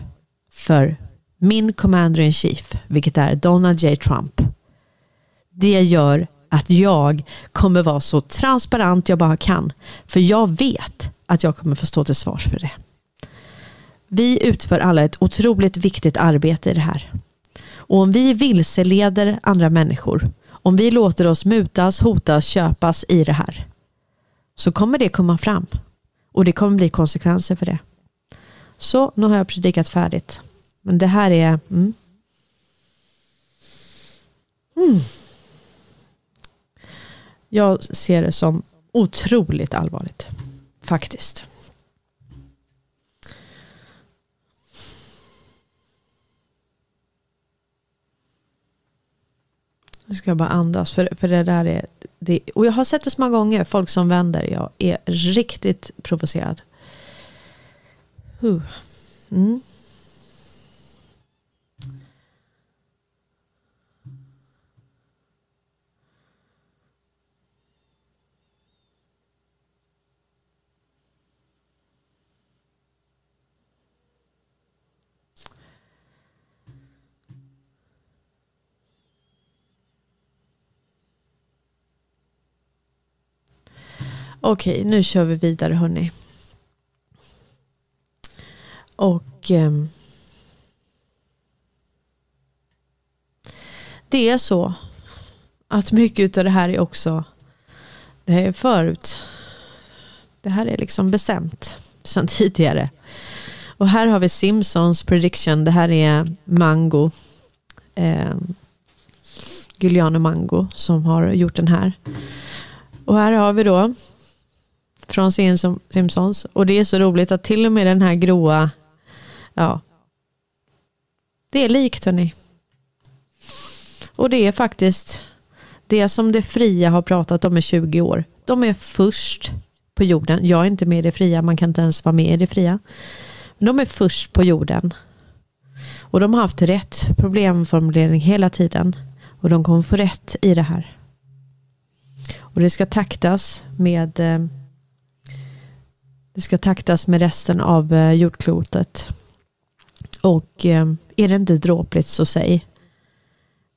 för min commander in chief, vilket är Donald J. Trump, det gör att jag kommer vara så transparent jag bara kan. För jag vet att jag kommer få stå till svars för det. Vi utför alla ett otroligt viktigt arbete i det här. Och om vi vilseleder andra människor, om vi låter oss mutas, hotas, köpas i det här, så kommer det komma fram. Och det kommer bli konsekvenser för det. Så, nu har jag predikat färdigt. Men det här är... Mm. Mm. Jag ser det som otroligt allvarligt. Faktiskt. Nu ska jag bara andas. För, för det där är, det, och jag har sett det så många gånger. Folk som vänder. Jag är riktigt provocerad. Mm. Okej, nu kör vi vidare hörni. Och eh, det är så att mycket av det här är också, det här är förut, det här är liksom bestämt sedan tidigare. Och här har vi Simpsons prediction, det här är Mango, eh, Giuliano Mango som har gjort den här. Och här har vi då från Simpsons. Och det är så roligt att till och med den här gråa, ja, det är likt hörni. Och det är faktiskt det som det fria har pratat om i 20 år. De är först på jorden. Jag är inte med i det fria, man kan inte ens vara med i det fria. De är först på jorden. Och de har haft rätt problemformulering hela tiden. Och de kommer få rätt i det här. Och det ska taktas med eh, det ska taktas med resten av eh, jordklotet. Och eh, är det inte dråpligt så säg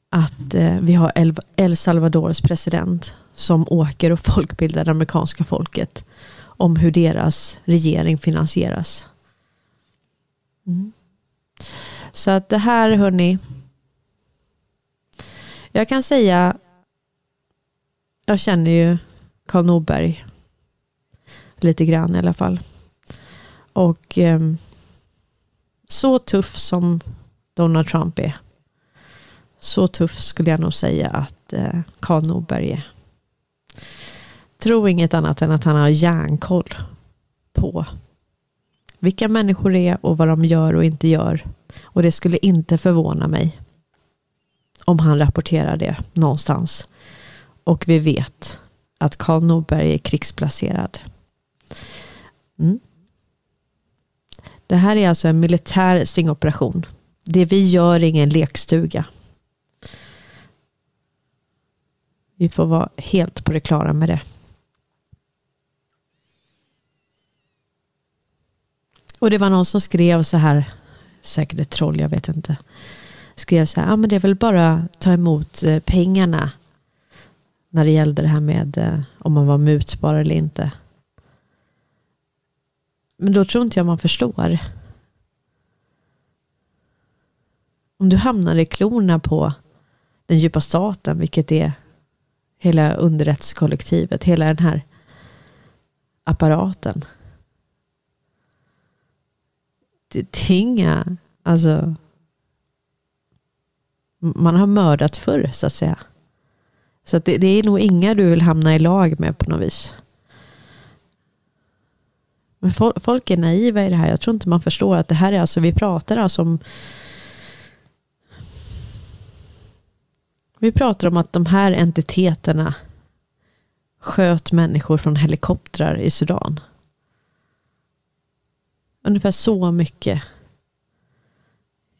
att eh, vi har El Salvadors president som åker och folkbildar det amerikanska folket om hur deras regering finansieras. Mm. Så att det här hörni. Jag kan säga. Jag känner ju Karl Norberg. Lite grann i alla fall. Och eh, så tuff som Donald Trump är. Så tuff skulle jag nog säga att eh, Karl Norberg är. Tro inget annat än att han har järnkoll på vilka människor det är och vad de gör och inte gör. Och det skulle inte förvåna mig om han rapporterar det någonstans. Och vi vet att Karl Norberg är krigsplacerad. Mm. Det här är alltså en militär stingoperation. Det vi gör är ingen lekstuga. Vi får vara helt på det klara med det. Och det var någon som skrev så här, säkert ett troll, jag vet inte. Skrev så här, ja men det är väl bara att ta emot eh, pengarna. När det gällde det här med eh, om man var mutbar eller inte. Men då tror inte jag man förstår. Om du hamnar i klorna på den djupa staten, vilket är hela underrättskollektivet, hela den här apparaten. Det, det är inga, alltså, man har mördat förr så att säga. Så att det, det, är nog inga du vill hamna i lag med på något vis. Men folk är naiva i det här. Jag tror inte man förstår att det här är alltså, vi pratar alltså om Vi pratar om att de här entiteterna sköt människor från helikoptrar i Sudan. Ungefär så mycket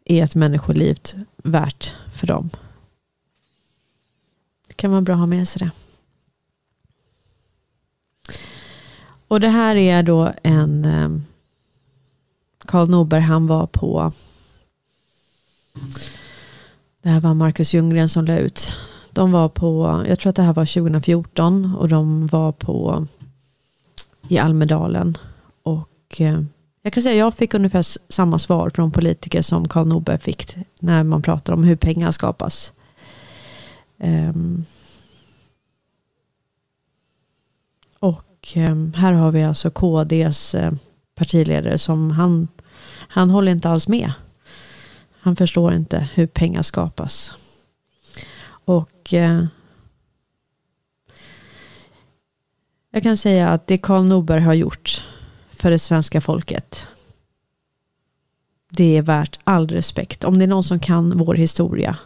är ett människoliv värt för dem. Det kan vara bra att ha med sig det. Och det här är då en eh, Karl Norberg, han var på det här var Marcus Ljunggren som la ut. De var på, jag tror att det här var 2014 och de var på i Almedalen. Och eh, jag kan säga att jag fick ungefär samma svar från politiker som Karl Norberg fick när man pratar om hur pengar skapas. Um, och ehm, här har vi alltså KDs eh, partiledare som han, han håller inte alls med. Han förstår inte hur pengar skapas. Och eh, jag kan säga att det Karl Norberg har gjort för det svenska folket. Det är värt all respekt. Om det är någon som kan vår historia.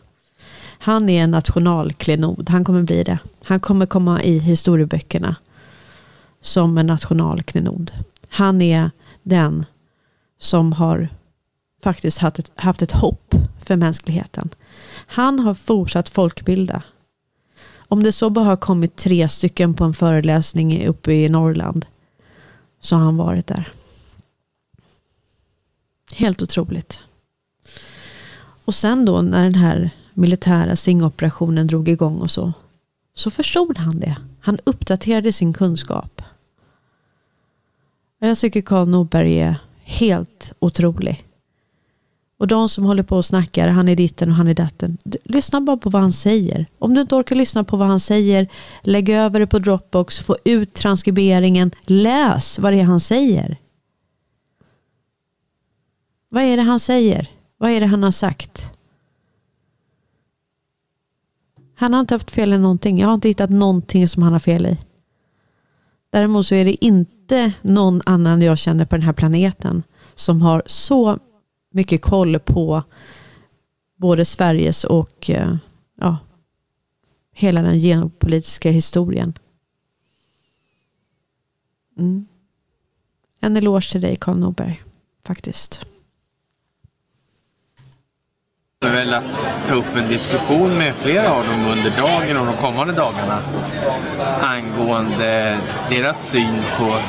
Han är en nationalklenod. Han kommer bli det. Han kommer komma i historieböckerna som en nationalklenod. Han är den som har faktiskt haft ett, haft ett hopp för mänskligheten. Han har fortsatt folkbilda. Om det så bara har kommit tre stycken på en föreläsning uppe i Norrland så har han varit där. Helt otroligt. Och sen då när den här militära singoperationen drog igång och så, så förstod han det. Han uppdaterade sin kunskap. Jag tycker Karl Norberg är helt otrolig. Och de som håller på och snackar, han är ditten och han är datten. Lyssna bara på vad han säger. Om du inte orkar lyssna på vad han säger, lägg över det på Dropbox, få ut transkriberingen, läs vad det är han säger. Vad är det han säger? Vad är det han har sagt? Han har inte haft fel i någonting. Jag har inte hittat någonting som han har fel i. Däremot så är det inte någon annan jag känner på den här planeten som har så mycket koll på både Sveriges och eh, ja, hela den geopolitiska historien. Mm. En eloge till dig Karl Norberg, faktiskt. Jag har velat ta upp en diskussion med flera av dem under dagen och de kommande dagarna angående deras syn på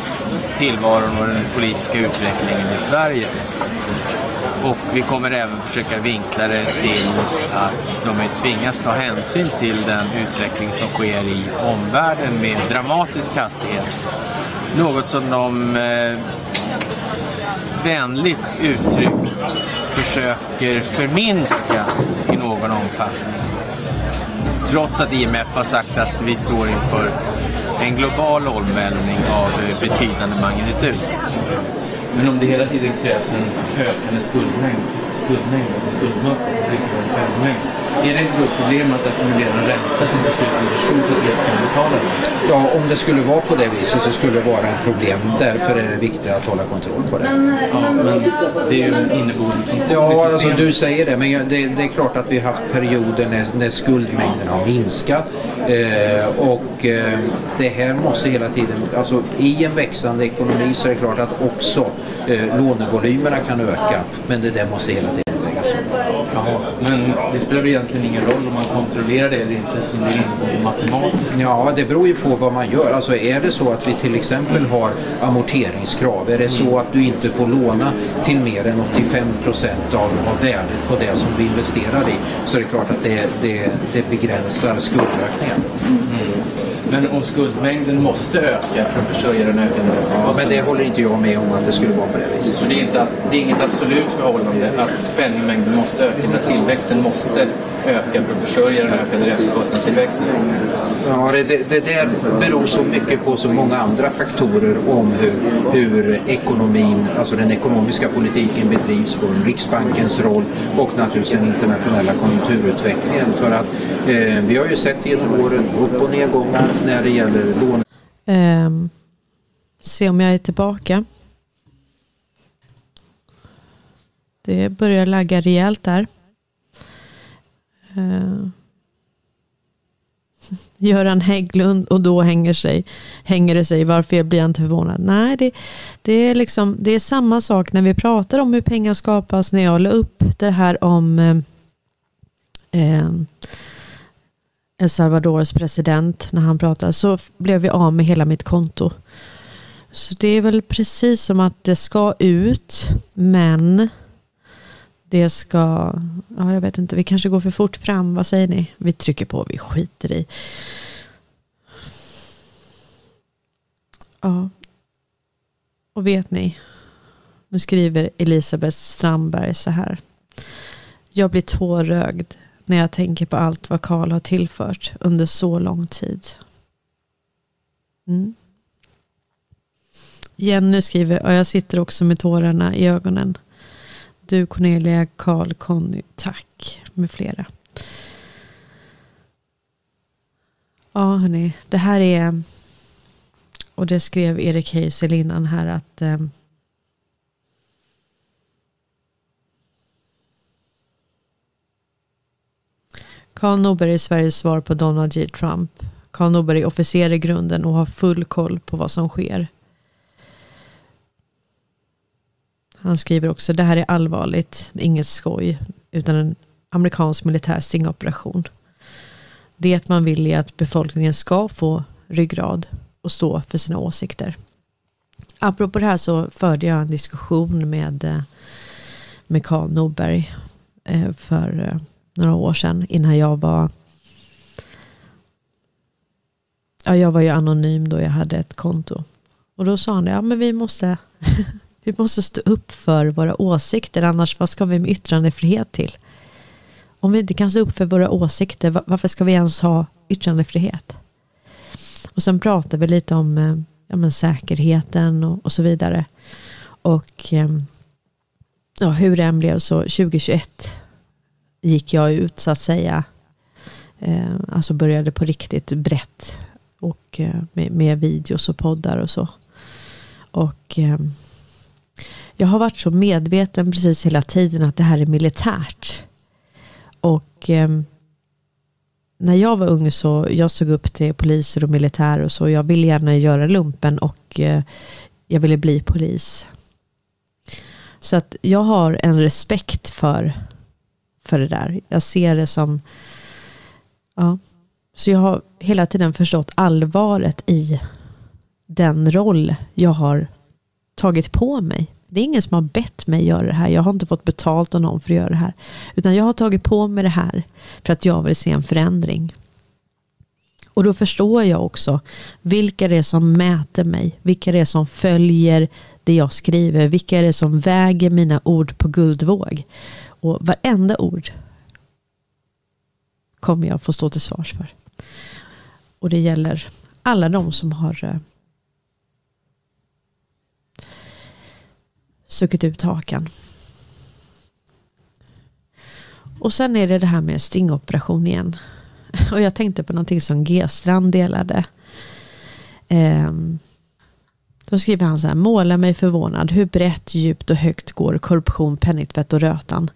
tillvaron och den politiska utvecklingen i Sverige. Och vi kommer även försöka vinkla det till att de tvingas ta hänsyn till den utveckling som sker i omvärlden med dramatisk hastighet. Något som de eh, vänligt uttryckt försöker förminska i någon omfattning. Trots att IMF har sagt att vi står inför en global omvälvning av betydande magnitud. Men om det hela tiden krävs en ökande skuldmängd, skuldmängd och skuldmassa, och penningmängd, är det ett problem att ackumulera en ränta som till slut blir för stor för att helt kunna betala det? Ja, om det skulle vara på det viset så skulle det vara ett problem. Därför är det viktigt att hålla kontroll på det. Ja, men det är ju en inneboende funktion Ja, alltså du säger det, men det, det är klart att vi har haft perioder när, när skuldmängden har minskat. Eh, och eh, det här måste hela tiden, alltså i en växande ekonomi så är det klart att också eh, lånevolymerna kan öka. Men det där måste hela tiden. Jaha, men det spelar väl egentligen ingen roll om man kontrollerar det eller inte eftersom det är inneboende matematiskt. Ja, det beror ju på vad man gör. Alltså är det så att vi till exempel har amorteringskrav, är det så att du inte får låna till mer än 85 procent av, av värdet på det som du investerar i, så är det klart att det, det, det begränsar skuldökningen. Men om skuldmängden måste öka för att försörja den ökande Ja, men det håller inte jag med om att det skulle vara på det viset. Så det är, inte, det är inget absolut förhållande att penningmängden måste öka, utan tillväxten måste öka för att försörja den ökade räntekostnadstillväxten. Ja, det, det, där beror så mycket på så många andra faktorer om hur, hur ekonomin, alltså den ekonomiska politiken bedrivs, på Riksbankens roll och naturligtvis den internationella konjunkturutvecklingen. För att eh, vi har ju sett genom åren upp och nedgångar när det gäller lån. Ehm, se om jag är tillbaka. Det börjar lagga rejält där. Uh, Göran Hägglund och då hänger, sig, hänger det sig. Varför blir jag inte förvånad? Nej, det, det, är liksom, det är samma sak när vi pratar om hur pengar skapas. När jag la upp det här om eh, eh El Salvadors president när han pratade så blev vi av med hela mitt konto. Så det är väl precis som att det ska ut men det ska, ja jag vet inte, vi kanske går för fort fram, vad säger ni? Vi trycker på, vi skiter i. Ja. Och vet ni, nu skriver Elisabeth Strandberg så här. Jag blir tårögd när jag tänker på allt vad Karl har tillfört under så lång tid. Mm. Jenny skriver, och jag sitter också med tårarna i ögonen. Du Cornelia, Karl, Conny, tack med flera. Ja hörni, det här är, och det skrev Erik Heisel innan här att eh, Karl Norberg är Sveriges svar på Donald J. Trump. Karl Norberg är officer i grunden och har full koll på vad som sker. Han skriver också, det här är allvarligt, det är inget skoj, utan en amerikansk militär stingoperation. Det man vill är att befolkningen ska få ryggrad och stå för sina åsikter. Apropå det här så förde jag en diskussion med, eh, med Karl Norberg eh, för eh, några år sedan innan jag var ja, jag var ju anonym då jag hade ett konto. Och då sa han det, ja men vi måste, vi måste stå upp för våra åsikter, annars vad ska vi med yttrandefrihet till? Om vi inte kan stå upp för våra åsikter, varför ska vi ens ha yttrandefrihet? Och sen pratar vi lite om eh, ja, men säkerheten och, och så vidare. Och ehm, ja, hur det än blev så 2021 gick jag ut så att säga. Eh, alltså började på riktigt brett och eh, med, med videos och poddar och så. Och eh, jag har varit så medveten precis hela tiden att det här är militärt. Och eh, när jag var ung så jag såg upp till poliser och militär och så. Jag ville gärna göra lumpen och eh, jag ville bli polis. Så att jag har en respekt för, för det där. Jag ser det som... Ja. Så jag har hela tiden förstått allvaret i den roll jag har tagit på mig. Det är ingen som har bett mig göra det här. Jag har inte fått betalt av någon för att göra det här. Utan jag har tagit på mig det här för att jag vill se en förändring. Och då förstår jag också vilka det är som mäter mig. Vilka det är som följer det jag skriver. Vilka är det som väger mina ord på guldvåg. Och varenda ord kommer jag få stå till svars för. Och det gäller alla de som har eh, stuckit ut hakan. Och sen är det det här med stingoperation igen. Och jag tänkte på någonting som G-strand delade. Um, då skriver han så här, måla mig förvånad. Hur brett, djupt och högt går korruption, penningtvätt och rötan?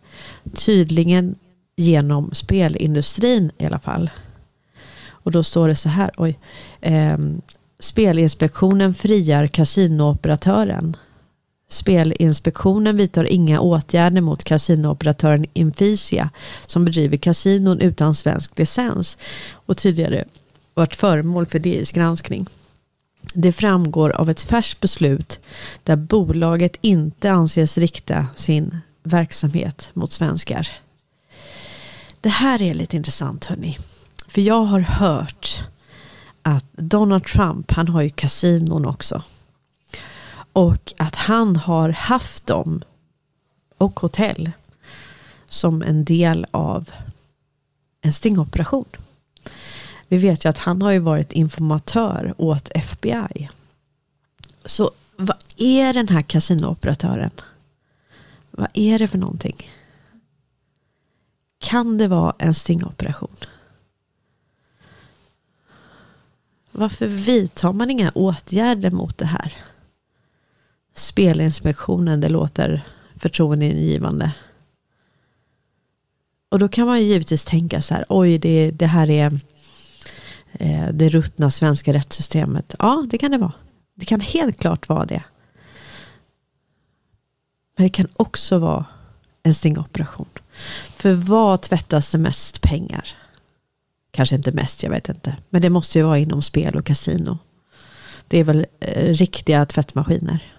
Tydligen genom spelindustrin i alla fall. Och då står det så här, oj. Eh, Spelinspektionen friar kasinooperatören. Spelinspektionen vidtar inga åtgärder mot kasinooperatören Infisia som bedriver kasinon utan svensk licens och tidigare varit föremål för DIs granskning. Det framgår av ett färskt beslut där bolaget inte anses rikta sin verksamhet mot svenskar. Det här är lite intressant hörni. För jag har hört att Donald Trump, han har ju kasinon också. Och att han har haft dem och hotell som en del av en stingoperation. Vi vet ju att han har ju varit informatör åt FBI. Så vad är den här kasinooperatören? Vad är det för någonting? Kan det vara en stingoperation? Varför vidtar man inga åtgärder mot det här? Spelinspektionen, det låter förtroendeingivande. Och då kan man ju givetvis tänka så här, oj det, det här är eh, det ruttna svenska rättssystemet. Ja, det kan det vara. Det kan helt klart vara det. Men det kan också vara en stingoperation. För vad tvättas det mest pengar? Kanske inte mest, jag vet inte. Men det måste ju vara inom spel och kasino. Det är väl eh, riktiga tvättmaskiner.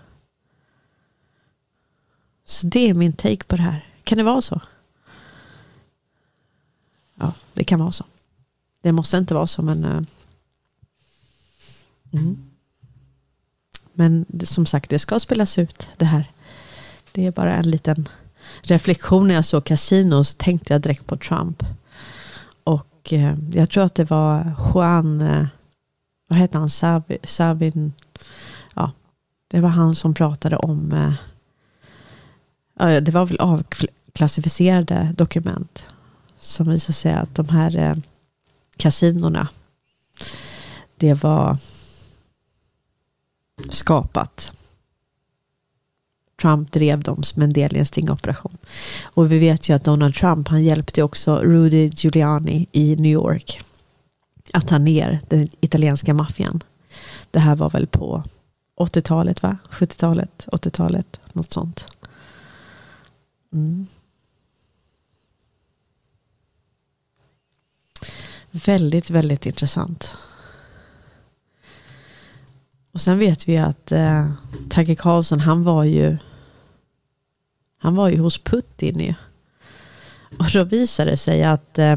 Så det är min take på det här. Kan det vara så? Ja, det kan vara så. Det måste inte vara så, men... Uh, mm. Men som sagt, det ska spelas ut det här. Det är bara en liten reflektion när jag såg Casino så tänkte jag direkt på Trump. Och eh, jag tror att det var Juan, eh, vad heter han, Savin, Savin, ja, det var han som pratade om, eh, det var väl avklassificerade dokument som visade sig att de här eh, kasinorna, det var skapat Trump drev dem som en del i en stingoperation. Och vi vet ju att Donald Trump han hjälpte också Rudy Giuliani i New York att ta ner den italienska maffian. Det här var väl på 80-talet va? 70-talet, 80-talet, något sånt. Mm. Väldigt, väldigt intressant. Och sen vet vi att eh, Tage Karlsson, han var ju han var ju hos Putin ju. Och då visade det sig att eh,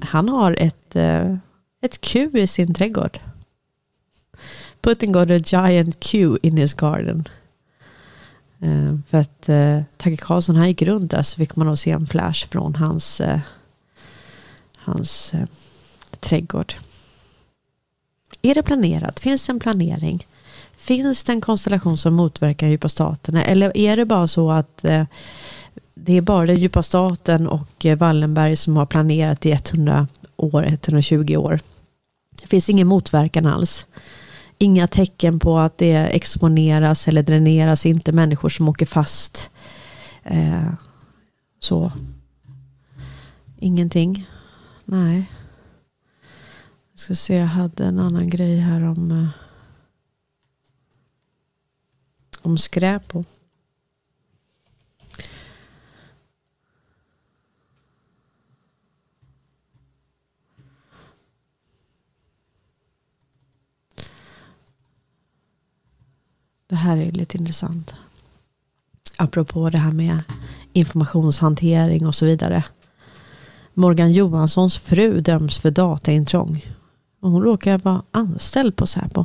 han har ett, eh, ett Q i sin trädgård. Putin got a giant Q in his garden. Eh, för att eh, Tage Karlsson han gick runt där så fick man nog se en flash från hans, eh, hans eh, trädgård. Är det planerat? Finns det en planering? Finns det en konstellation som motverkar djupa? Eller är det bara så att eh, det är bara den djupa staten och eh, Wallenberg som har planerat i 100 år, 120 år? Det finns ingen motverkan alls. Inga tecken på att det exponeras eller dräneras, inte människor som åker fast. Eh, så. Ingenting. Nej. Jag ska se, jag hade en annan grej här om... Eh, om skräp. Och. Det här är lite intressant. Apropå det här med informationshantering och så vidare. Morgan Johanssons fru döms för dataintrång. Och hon råkar vara anställd på Säpo.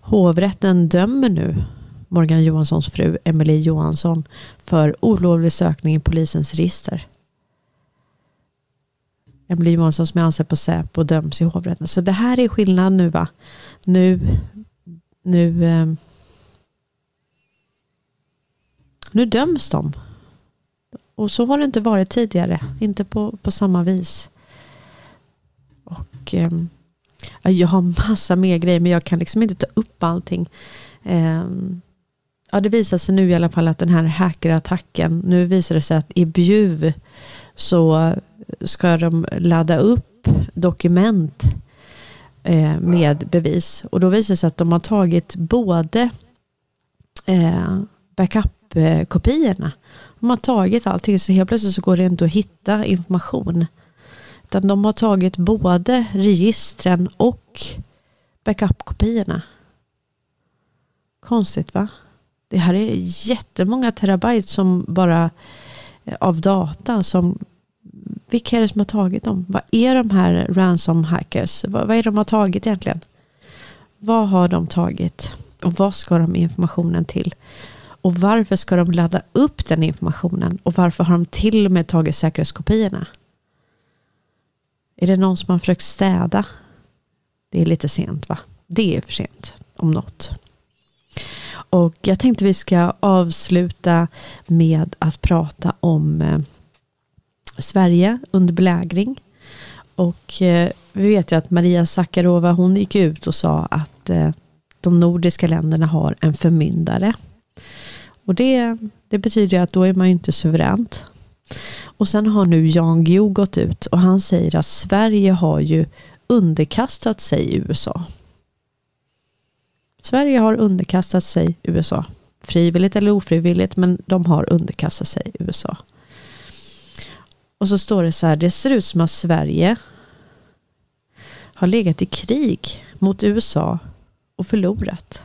Hovrätten dömer nu Morgan Johanssons fru Emelie Johansson för olovlig sökning i polisens register. Emelie Johansson som är anställd på Säpo döms i hovrätten. Så det här är skillnad nu va. Nu, nu, ehm, eh, nu döms de. Och så har det inte varit tidigare. Inte på, på samma vis. Och eh, jag har massa mer grejer men jag kan liksom inte ta upp allting. Eh, ja, det visar sig nu i alla fall att den här hackerattacken, nu visar det sig att i Bjuv så ska de ladda upp dokument eh, med bevis. Och då visar det sig att de har tagit både eh, webbkopiorna. De har tagit allting så helt plötsligt så går det inte att hitta information. Utan de har tagit både registren och backup-kopiorna. Konstigt va? Det här är jättemånga terabyte som bara eh, av data som vilka är det som har tagit dem? Vad är de här ransom hackers? Vad, vad är det de har tagit egentligen? Vad har de tagit? Och vad ska de informationen till? Och varför ska de ladda upp den informationen? Och varför har de till och med tagit säkerhetskopiorna? Är det någon som har försökt städa? Det är lite sent va? Det är för sent om något. Och jag tänkte vi ska avsluta med att prata om eh, Sverige under belägring. Och eh, vi vet ju att Maria Sakarova hon gick ut och sa att eh, de nordiska länderna har en förmyndare. Och det, det betyder att då är man ju inte suveränt. Och sen har nu Jan Guillou gått ut och han säger att Sverige har ju underkastat sig USA. Sverige har underkastat sig USA. Frivilligt eller ofrivilligt, men de har underkastat sig USA. Och så står det så här, det ser ut som att Sverige har legat i krig mot USA och förlorat.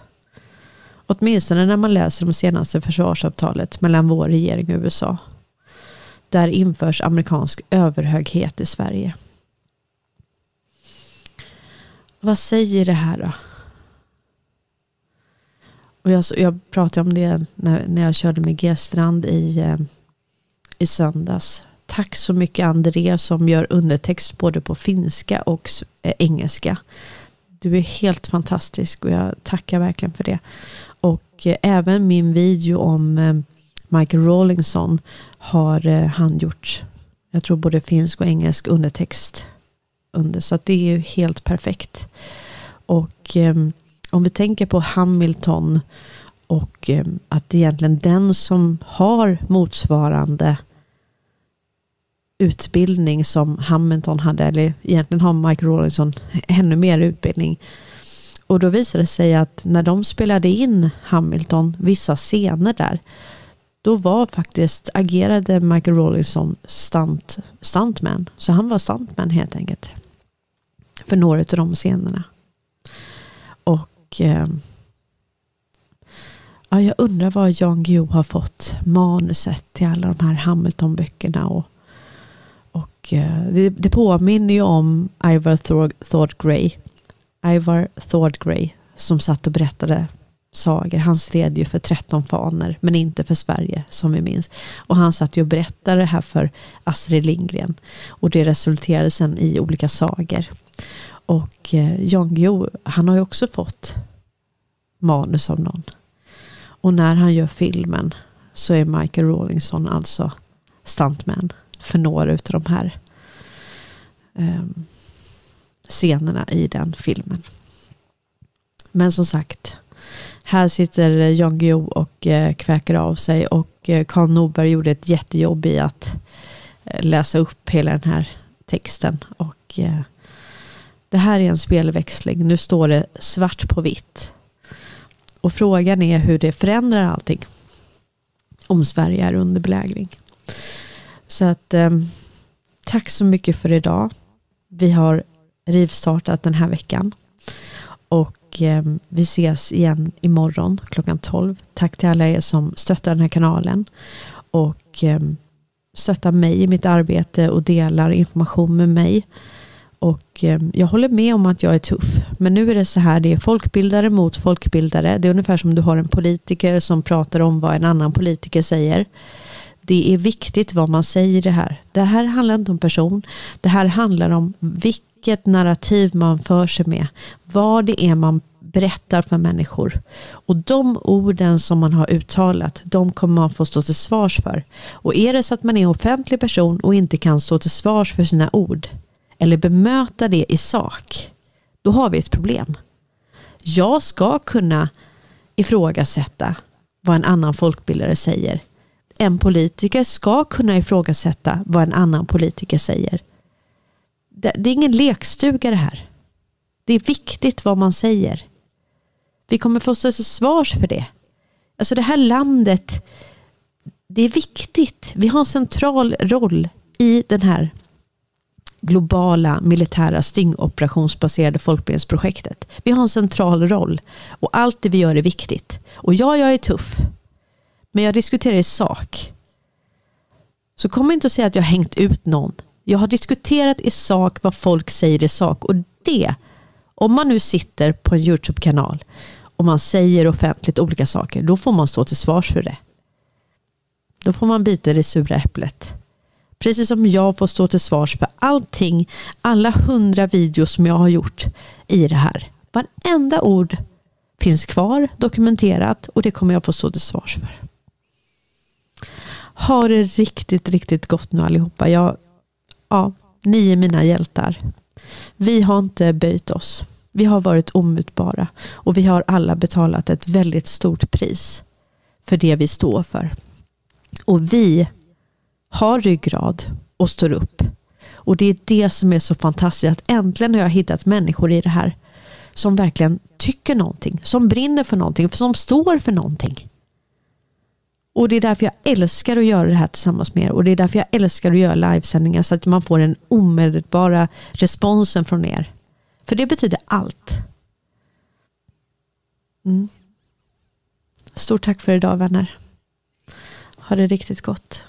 Åtminstone när man läser de senaste försvarsavtalet mellan vår regering och USA. Där införs amerikansk överhöghet i Sverige. Vad säger det här då? Och jag, jag pratade om det när, när jag körde med G-strand i, eh, i söndags. Tack så mycket André som gör undertext både på finska och eh, engelska. Du är helt fantastisk och jag tackar verkligen för det. Och eh, även min video om eh, Michael Rawlinson har eh, han gjort. Jag tror både finsk och engelsk undertext under. Så det är ju helt perfekt. Och om vi tänker på Hamilton och att egentligen den som har motsvarande utbildning som Hamilton hade, eller egentligen har Mike Rawlinson ännu mer utbildning. Och då visade det sig att när de spelade in Hamilton, vissa scener där, då var faktiskt, agerade Michael Rawlinson stunt, stuntman. Så han var stuntman helt enkelt. För några av de scenerna. Och eh, ja, jag undrar var Jan Guillou har fått manuset till alla de här Hamilton-böckerna och Eh, det, det påminner ju om Ivar Thord Grey. Ivar Thord Grey som satt och berättade sagor. Han stred ju för 13 faner men inte för Sverige som vi minns. Och han satt ju och berättade det här för Astrid Lindgren. Och det resulterade sen i olika sagor. Och eh, Jan Guillou, han har ju också fått manus av någon. Och när han gör filmen så är Michael Rawlinson alltså stuntman för några av de här um, scenerna i den filmen. Men som sagt, här sitter Jan Guillou och eh, kväker av sig och eh, Karl Norberg gjorde ett jättejobb i att eh, läsa upp hela den här texten. Och det här är en spelväxling. Nu står det svart på vitt. Och frågan är hur det förändrar allting. Om Sverige är under belägring. Så att eh, tack så mycket för idag. Vi har rivstartat den här veckan. Och eh, vi ses igen imorgon klockan 12. Tack till alla er som stöttar den här kanalen. Och eh, stöttar mig i mitt arbete och delar information med mig. Och eh, jag håller med om att jag är tuff. Men nu är det så här, det är folkbildare mot folkbildare. Det är ungefär som du har en politiker som pratar om vad en annan politiker säger Det är viktigt vad man säger det här. Det här handlar inte om person. Det här handlar om vilket narrativ man för sig med. Vad det är man berättar för människor. Och de orden som man har uttalat, de kommer man få stå till svars för. Och är det så att man är offentlig person och inte kan stå till svars för sina ord, eller bemöta det i sak, då har vi ett problem. Jag ska kunna ifrågasätta vad en annan folkbildare säger. En politiker ska kunna ifrågasätta vad en annan politiker säger. Det, det är ingen lekstuga det här. Det är viktigt vad man säger. Vi kommer få stå till svars för det. Alltså det här landet, det är viktigt. Vi har en central roll i den här globala militära stingoperationsbaserade folkbildningsprojektet. Vi har en central roll och allt det vi gör är viktigt. Och ja, jag är tuff, men jag diskuterar i sak. Så kom inte och säga att jag har hängt ut någon. Jag har diskuterat i sak vad folk säger i sak och det, om man nu sitter på en YouTube-kanal och man säger offentligt olika saker, då får man stå till svars för det. Då får man bita det sura äpplet. Precis som jag får stå till svars för allting, alla hundra videos som jag har gjort i det här. Varenda ord finns kvar, dokumenterat och det kommer jag få stå till svars för. Ha det riktigt, riktigt gott nu allihopa. Jag, ja, ni är mina hjältar. Vi har inte böjt oss. Vi har varit omutbara och vi har alla betalat ett väldigt stort pris för det vi står för. Och vi har ryggrad och står upp. Och det är det som är så fantastiskt att äntligen har jag hittat människor i det här som verkligen tycker någonting, som brinner för någonting, som står för någonting. Och det är därför jag älskar att göra det här tillsammans med er och det är därför jag älskar att göra livesändningar så att man får den omedelbara responsen från er. För det betyder allt. Mm. Stort tack för idag vänner. Ha det riktigt gott.